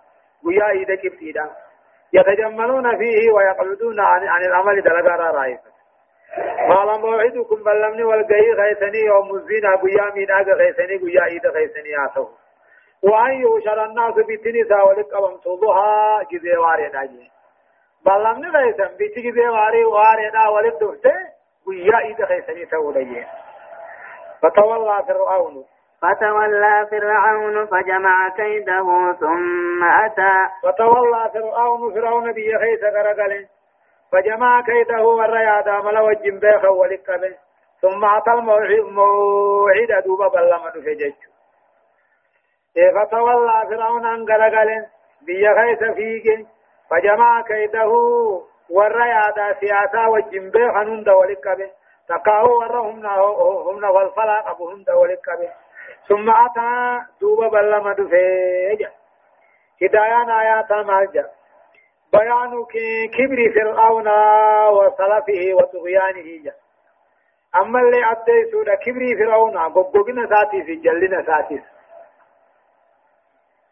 بيا إذا كبتيدا. يتجملون فيه ويقعدون عن, عن العمل دلقارا رائفة قال موعدكم بلمني والقي غيثني يوم الزينة قيا من آقا غيثني قيا إيدا غيثني آتو. وأن يوشر الناس بتنسى ولك أبم توضها جزي واري ناجي. بلمني غيثن بيتي جزي واري واري نا ولك دفته قيا إيدا غيثني تولي فتولى فرعون. فتولى فرعون فجمع كيده ثم أتى. فتولى فرعون فرعون بيه خيس غرقله فجمع كيده والرياض عمل وجن بيخ ولقبه ثم أتى الموعد دوبا بلما نفجج فتولى فرعون أن غرقله بيه خيس فيك فجمع كيده والرياض سياسة وجن بيخ نند ولقبه تقاو ورهم هم والفلا أبوهم ولقبه ثم أتى دوبا بلما دفيجا هدايان آيات مالجا بيان كبر فرعون وسلفه وطغيانه. أما اللي أدي سورة كبر فرعون قبقنا ساتي في جلنا ساتي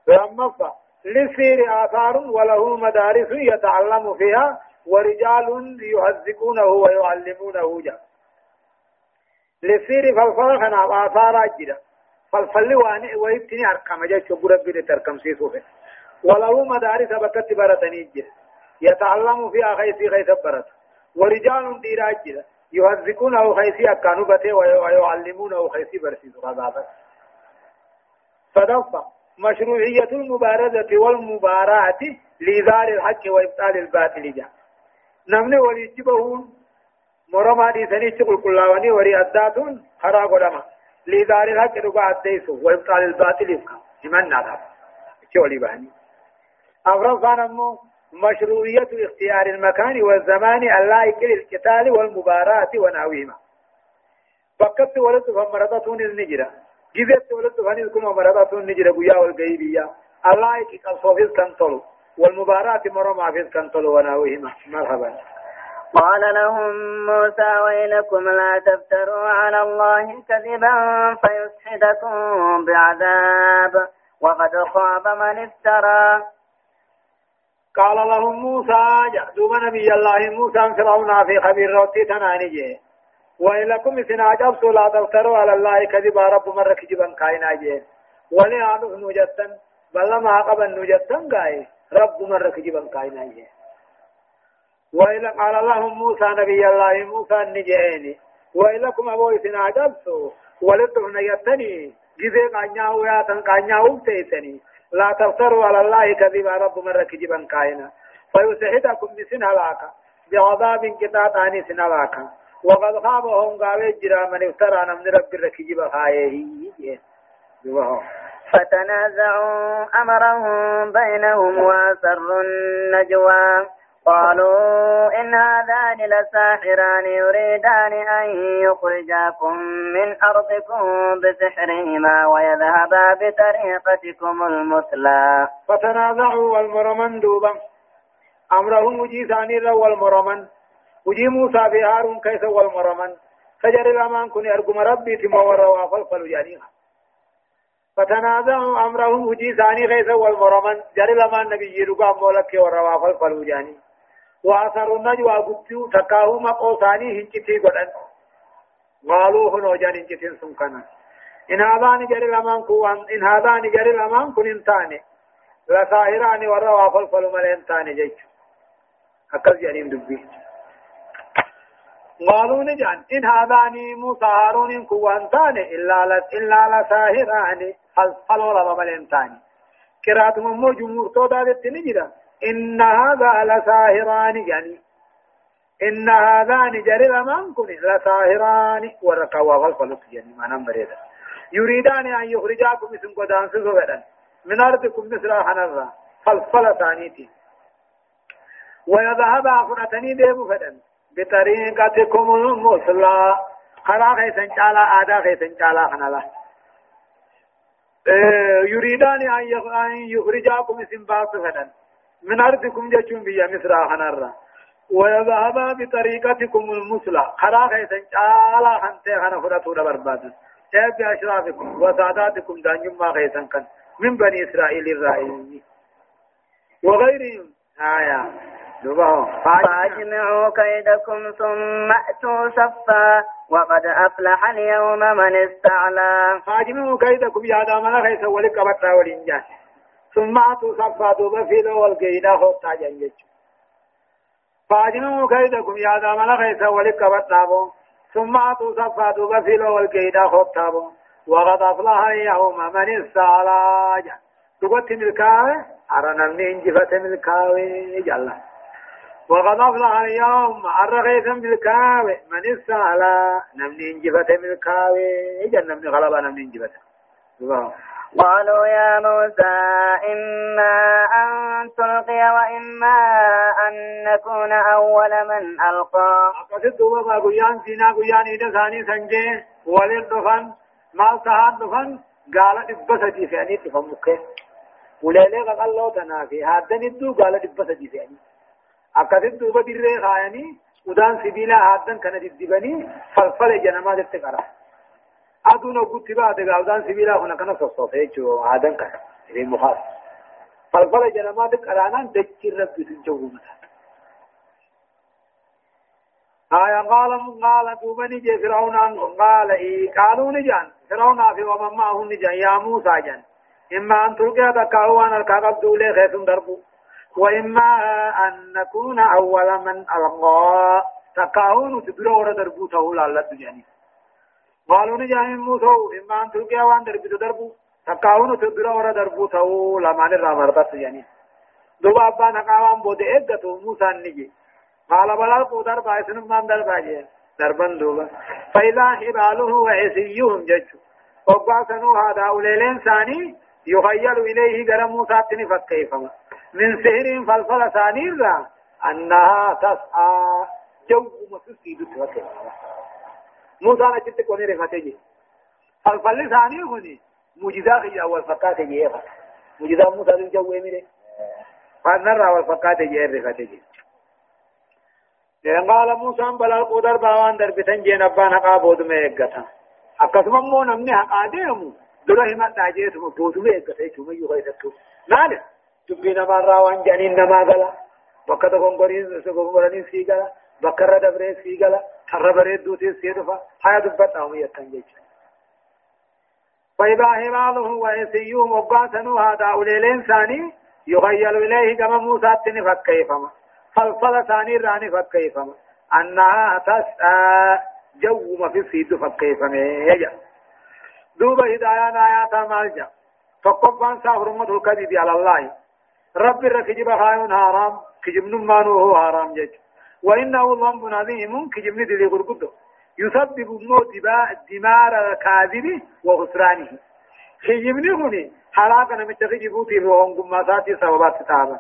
لما فا للسير آثار وله مدارس يتعلم فيها ورجال يهزقونه ويعلمونه. جا للسير فالفرخنا آثار أجدا. فالفل واني ويبتني أرقام جاء شبور ربي تركم سيسوه ولو مدارس بكت برتني جه يتعلم في خيسي خيس برت ورجال ديراج جه يهزقونه خيسي أكانو بته ويعلمونه خيسي برسيس غضابة صدفة مشروعية المبارزة والمباراة لإظهار الحق وإبطال الباطل. جاء نمني وليجبه مرما دي سني تقول كلاواني وري أداتون خرا قدما لدار الحق رقع الديسو وإبطال الباطل. يفكا لمن نعرف باني؟ أفرض أمو مشروعية اختيار المكان والزمان اللائق للقتال والمباراة ونحوهما. فقدت ولدت فمرضتون النجرة. جزت ولدت فنزكم ومرضتون النجرة قيا والقيبية اللائق كالصوفيز كنتلو والمباراة مرمى فيز كنتلو ونحوهما. مرحبا. قال لهم موسى ويلكم لا تفتروا على الله كذبا فيسحدكم بعذاب. وقد خاب من افترى. قال لهم موسى دوب نبي الله موسى فرعون في خبير روتي تناني ويلكم سنا جبس لا تفتروا على الله كذبا رب مرة كجبا كاينا جي. ولي عدو نجتن بل ما قبل نجتن قاي رب مرة كجبا كاينا جي. وإلى قال لهم موسى نبي الله موسى النجيني وإلكم أبو إسنا جبسو ولدهن يتني جزي قانيا وياتن قانيا ومتيتني لا تفتروا على الله كذبا رب مرة كجبا كائنا. فيسحتكم بسن هلاكا بعذاب قطاطاني سن هلاكا وقد خابهم قاوي جرا من افترى من رب الركجب خايه فتنازعوا أمرهم بينهم وأسروا النجوى. قالوا إن هذان لساحران يريدان أن يخرجاكم من أرضكم بسحرهما ويذهبا بطريقتكم المثلى. فتنازعوا والمرمن دوبا. أمرهم وجي ثاني والمرمن. وجي موسى هارون كيس والمرمن. فجر الأمان كن أرقم ربي تمور وافل جانيها. فتنازعوا أمرهم وجي ثاني كيس والمرمن. جر الأمان نبي يرقى مولك وروا فالجاني وأثر النجوى قدتو تكاهما قوساني هنجتي قدن قالوا هنو جان هنجتين سنكنا إن هذان جري لمن كوان إن هذان جري لمن كن انتاني لسائران وروا فلفل ملين تاني جيش أكل جانين دبي قالوا نجان إن هذان موسى هارون كوان تاني إلا إلا لساهران فلفل ملين تاني كراتهم مو جمهور تو دادت نجدا إن هذا لساهران يعني إن هذان جري من كن لساهران. ورقوا والفلق يعني ما نمبر يريدان أن يخرجاكم اسم قدان سوفدا من أرضكم مثل حنرا فالفل ثانيتي. ويذهب أخرتني ديبو فدن بطريقتكم المثلى خلا خيسن جالا آدا خيسن جالا خنلا يريدان أن يخرجاكم اسم باس فدن من أرضكم جتشون بيا مصر خنرا ويذهبا بطريقتكم المثلى. خلا خيسن جالا خنتي خنا فرطو برباد. إيه بأشرافكم وساداتكم دانيم ما خيسن كن. من بني إسرائيل الرائعين وغيرهم. آية. فاجمعوا كيدكم ثم أتوا صفا. وقد أفلح اليوم من استعلى. فاجمعوا كيدكم يا دام لا خيس ولك بطا ولنجا. ثم أتوا صفا دوبا في لو والقيدا خوتا جنجج. فاجمعوا كيدكم يا دام لا خيس ولك بطا ثم أتوا صفا دوبا في لو والقيدا خوتا وقد أفلح اليوم من استعلى تقول ملكاوي؟ أرنا من إنجفة ملكاوي جل. وقد أفلح اليوم الرغيث بالكاوي من السهلا نمني انجفت بالكاوي جنة من غلبة نمني انجفت قالوا يا موسى إما أن تلقي وإما أن نكون أول من ألقى. أقصد دوبا قيان سينا قيان إذا ثاني سنجي ولد دفن ما سهاد دفن قال إبسة جيساني تفهمك وليلة قال الله تنافي هذا ندو قال إبسة جيساني akkasitti duuba dirree kaayanii udaan sibiilaa haaddan kana diddibanii falfale janamaa jette aduun oggutti baate gaa udaan sibiilaa kun akkana sossoofe jechuu haadan kana isin mukaas falfale janamaa xiqqaraanaan dachirra bisin jawwu mata آية قال قال دوبني جي فرعون قال إيه قالوا نجان. فرعون في ومن معه نجان. يا موسى جان. إما أن تلقي تكاهو أن الكاقب دولي خيثم دربو. وإما أن نكون أول من ألقى. تكاهون تدرى ورا دربوته لالا تجاني قالوا نجاهم موسو إما أن تلقى وان دربوت دربو تكاهون تدرى ورا دربوته لما نرى مرتب تجاني دوبا أبا نقاوان بود إدتو موسى نجي قال بلا قدر بايسن من دربا جي دربن دوبا فإذا حباله وعسيهم ججو وقاسنوا هذا أوليلين ثاني يخيل إليه غير موسى تنفكيفما من سهر فلفل ثانيرا أنها تسعى جو مسوسي دتوكي موسى نجد كوني رفتي فلفل ثاني هني مجزا خي أول فقات جيفا مجزا موسى دن جو ميري فنرى أول فقات جيف رفتي قال موسى بلا القدر باوان جين أبانا قابود ميقتا akkasuma immoo namni haqaa deemu dura himadhaa jeetuma booduma eeggata jechuun iyyuu keessattuu maali dubbii namarraa waan jedhaniin namaa gala bakka tokkoon sii gala bakka irra dabree sii gala tarra bareedduutiin sii dhufa haya dubbadhaa umiyattan jechuudha. فإذا هلاله وإسيهم وقاسنوا هذا أوليلين ثاني يخيل إليه كما موسى فكيفما فالفل ثاني راني فكيفما أنها تسعى جو ما في سيد فكيفما يجب دوب هدايان آيات مالجا فقفان سافر الكذب على الله رب الركجب خايون حرام كجب نمانو هو حرام جج وإنه ذنب عظيم كجب ندلي غرقدو يسبب موت دمار الكاذب وخسرانه. كجب نهني حلاقا نمتخجبوتي وهم قماساتي سببات تتابا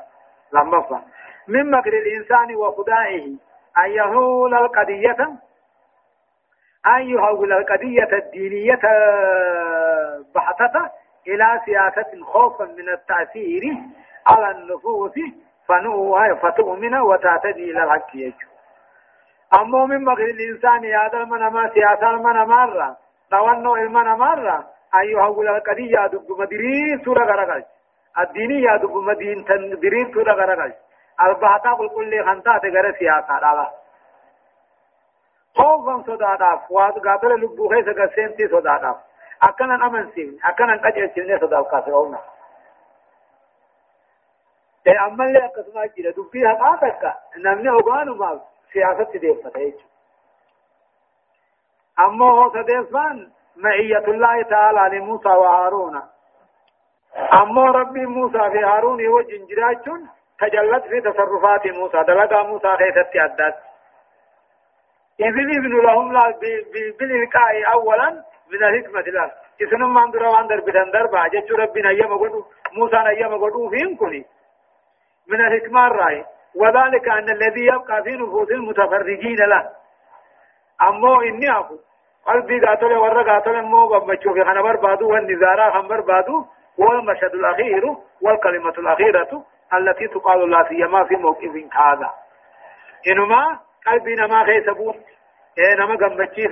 لما فا. من مكر الإنسان وخدائه أن يهول القضية أن يهول القضية الدينية بحثة إلى سياسة خوفا من التأثير على النفوس فتؤمن وتعتدي إلى الحق يجو أما من مغل الإنسان المنما سياسة المنما مرة توانو المنما مرة أن يهول القضية دب مدرين سورة غرقل الدينية دب مدين تندرين سورة غرقل البحثة قل كل خنطات غير سياسة على خوفا صداداف وقاتل لبو خيسة قسيمتي صداداف أكنا أمن سيم أكنا قجل سيمني صداف كافرون إيه أما اللي أقسم أجل دبي حقاتك نمني أغانو ما سياسة ديفة تيجو أما هو سديفان معية الله تعالى لموسى وهارون أما ربي موسى في هارون وجن جراجون تجلت في تصرفات موسى دلقا موسى خيثت أدات إذن ابن لهم بالإلقاء أولا من الحكمة لا إذن ما أندر وأندر بدن دربا جت ربنا أيام قدو موسى أيام قدو فيهم كني من الحكمة الرأي وذلك أن الذي يبقى في نفوس المتفرجين له. أمو إني أفو قلبي قاتل ورى قاتل مو غمچو في خنا بربادو والنزارة خم بربادو هو المشهد الأخير والكلمة الأخيرة التي تقال لا سيما في موقف هذا. إنما قلبي نما خيسبون إيه نما غمچي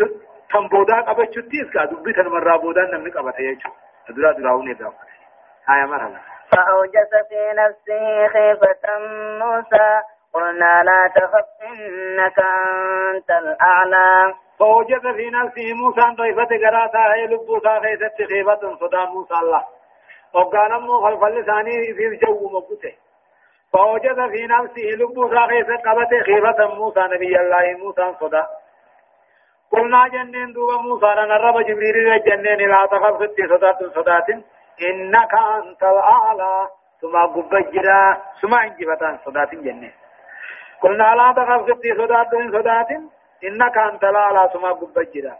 تنبودا قبچتيس كا دبي تنمرا بودا نمني قبته يجو أدرا دراوني دا هاي مرحبا. فأوجس في نفسه خيفة موسى. قلنا لا تخف إنك أنت الأعلى. فوجد في نفسه موسى ضيفة قراتا هي لبوسا خيست خيفة صدا موسى الله. وقال مو خلف لسانه في الجو مبتة. فوجد في نفسه لبوسا خيست قبت خيفة موسى نبي الله موسى صدا قلنا جنين دوبا موسى نرب جبريل جنين لا تخف ستي صدات صدات إنك أنت الأعلى. ثم قبجرا. ثم إنجبتان صدات جنين قلنا لا تخف ستي صدات صدات إنك أنت الأعلى. ثم قبجرا.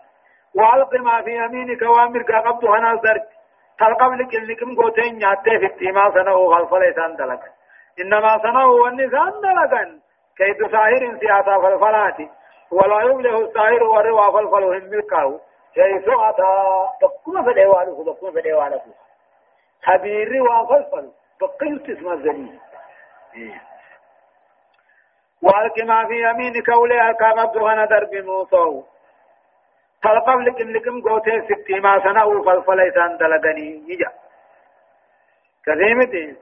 وألق ما في يمينك وأمرك قبض هنا زرت تلقب لك لكم قوتين ياتي في التيما سنو غلف ليسان دلقا إنما سنو والنسان دلقا كيد ساهر سياسة فالفلاتي ولا يبله الساهر وروا فالفلهم ملكاو كيف أتى بقوم فديوانه بقوم فديوانه خبير وفلفل بقيت اسم الزليل والك ما في يمينك ولي الكابد وأنا درب موسى فالقب لكم لكم قوتي ستي ما سنة فالفليسان دلقني يجا كذيمتي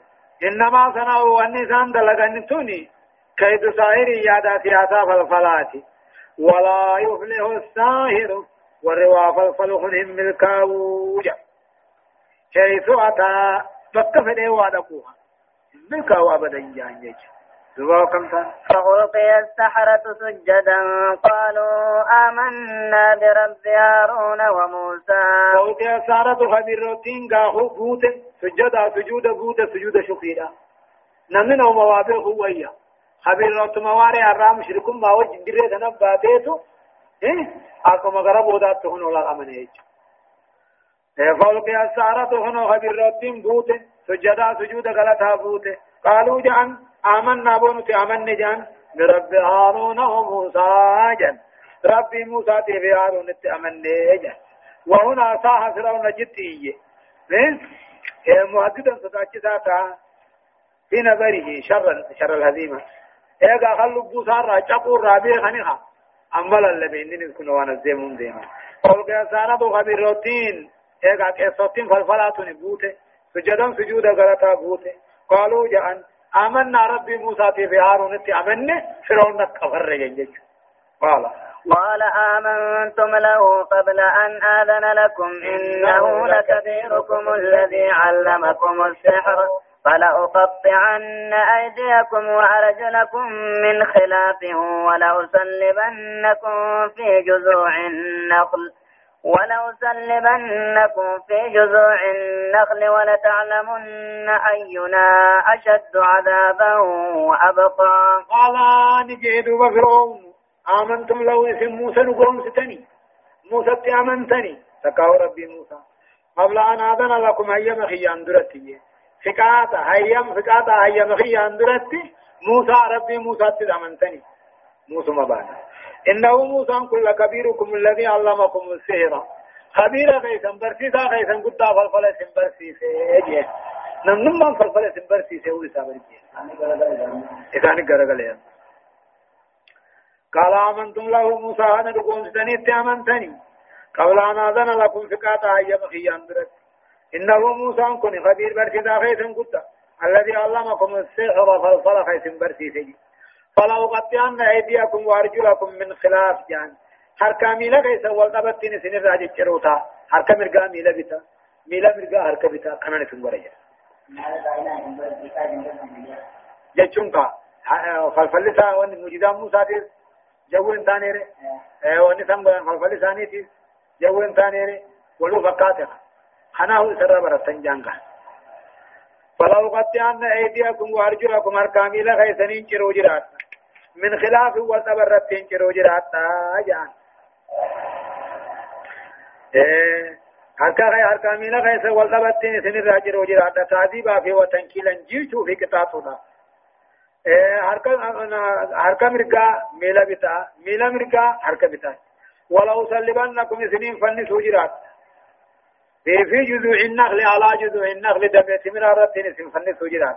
إنما سنة والنسان دلقني توني كيد ساهر يادا سياسة فالفلاتي ولا يفلح الساهر والروا فالفلهم ملكاوجا كيف أتى بكفني وادقوها ملكاو أبدا جانجي فألقي السحرة سجدا قالوا آمنا برب هارون وموسى. فألقي السحرة خبيرتين قاهو بوت سجدا سجود بوت سجود شكيرا نمنا وموابع هوية خبيرت مواري الرام شركم ما وجه دري تنباتيتو إيه؟ أكو مغرب ودات هنو لا أمنيج فألقي السحرة هنو خبيرتين بوت سجدا سجود غلطها بوت قالوا جعن آمنا بونت آمن جان برب هارون وموسى جان ربي موسى في هارون آمن جان وهنا صاح فرعون جتي مهددا ستاجتا في نظره شر شر الهزيمة ايغا خلو بوسار راجقو رابي خنيها أمال اللي بينين كنا وأنا زيمون ديما قول كي سارة دو خبيروتين ايغا كيسوتين فالفلاتون بوته سجدان سجود غلطا بوته قالوا جان آمنا ربي موسى في هارون آمنا فرعون كفر جنجج قال قال آمنتم له قبل أن آذن لكم إنه لكبيركم الذي علمكم السحر فلأقطعن أيديكم وأرجلكم من خلاف ولأسلبنكم في جذوع النخل ولأسلبنكم في جذوع النخل ولتعلمن أينا أشد عذابا وأبقى. قال نجيد وفرعون آمنتم لو اسم موسى نقوم ستني. موسى آمنتني. تقاو ربي موسى قبل أن آذن لكم أيام خيان درتي فقاطة هيام فقاطة هيام خيان درتي موسى ربي موسى تدامنتني موسى مبانا إنه موسى كل كبيركم الذي علمكم السحر. خبير كيسا برسيسا كيسا قد فلفل سنبرسيسا يجي نمنم من فلفل سنبرسيسا هو إسابر إساني قرقل قال آمنتم له موسى أنا لكم ستنيت آمنتني قبل أن آذن لكم فقاطا أيام خيان درت إنه موسى كن خبير برسيسا كيسا قد. الذي علمكم السحر فلفل كيسا برسيسا فلو قطعن أيديكم وأرجلكم من خلاف جان. حركة ميلا كيسا والقبتين سن الراجي چروتا حركة مرقا ميلا بتا ميلا مرقا حركة بتا كنان سن وريا جچون کا فلفلسا وان مجدا موسى دي جو انتاني ري وان سم فلفلسا ني تي جو انتاني ري ولو فقاتها خناه سر برتن جانغا فلو قطعن أيديكم وأرجلكم أركامي لغيثنين چرو جرات من خلاف والتبرتين جرو جراتا جان إيه harka kay harka miila keessa wal qabatteen isinirraa jiru jiraadha taadiibaa fi watankiilan jiichuu fi qixaaxudha harka harka mirgaa miila bitaa miila mirgaa harka bitaa wala usallibannakum isiniin fannisuu jiraadha في في جذوع النخل على جذوع النخل دميت من الرتين اسم فنسوا جراس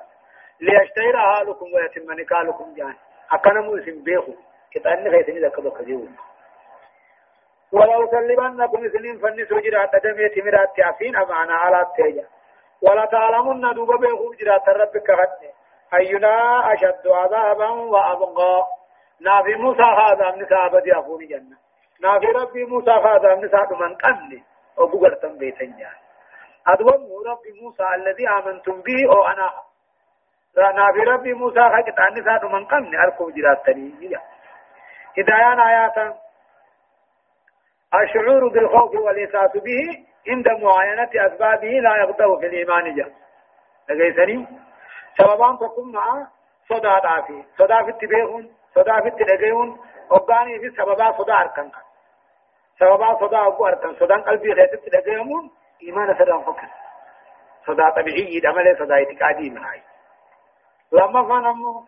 ليشتهر حالكم ويتم نكالكم جان أكنمو اسم بيخو. كتان خيسني ذكا بكذيون ولو سلمنكم سنين فنسوا جرات دميت مرات تعفين أمعنا على التيجة. ولا تعلمن دوب بيخو جرات ربك غد أينا أشد عذابا وأبقى. نافي موسى هذا من سابد يفوني جنة. نافي ربي موسى هذا من سابد من قمني أبو قرتم بيتن جان أدوم ربي موسى الذي آمنتم به أو أنا. نافي ربي موسى خاكت عني سابد من قمني أركب جرات تنين هدايان آياتا الشعور بالخوف والإحساس به عند معاينة أسبابه لا يغضب في الإيمان جاء لقيتني سببان تقوم مع صدا دافي صدا في التبيهون صدا في التلقيون وقاني في سببا صدا أركان سببا صدا أبو أركان صدا قلبي غيث التلقيون إيمان سدا فكر صدا طبيعي عمل صدا اعتقادي من هاي لما فنمو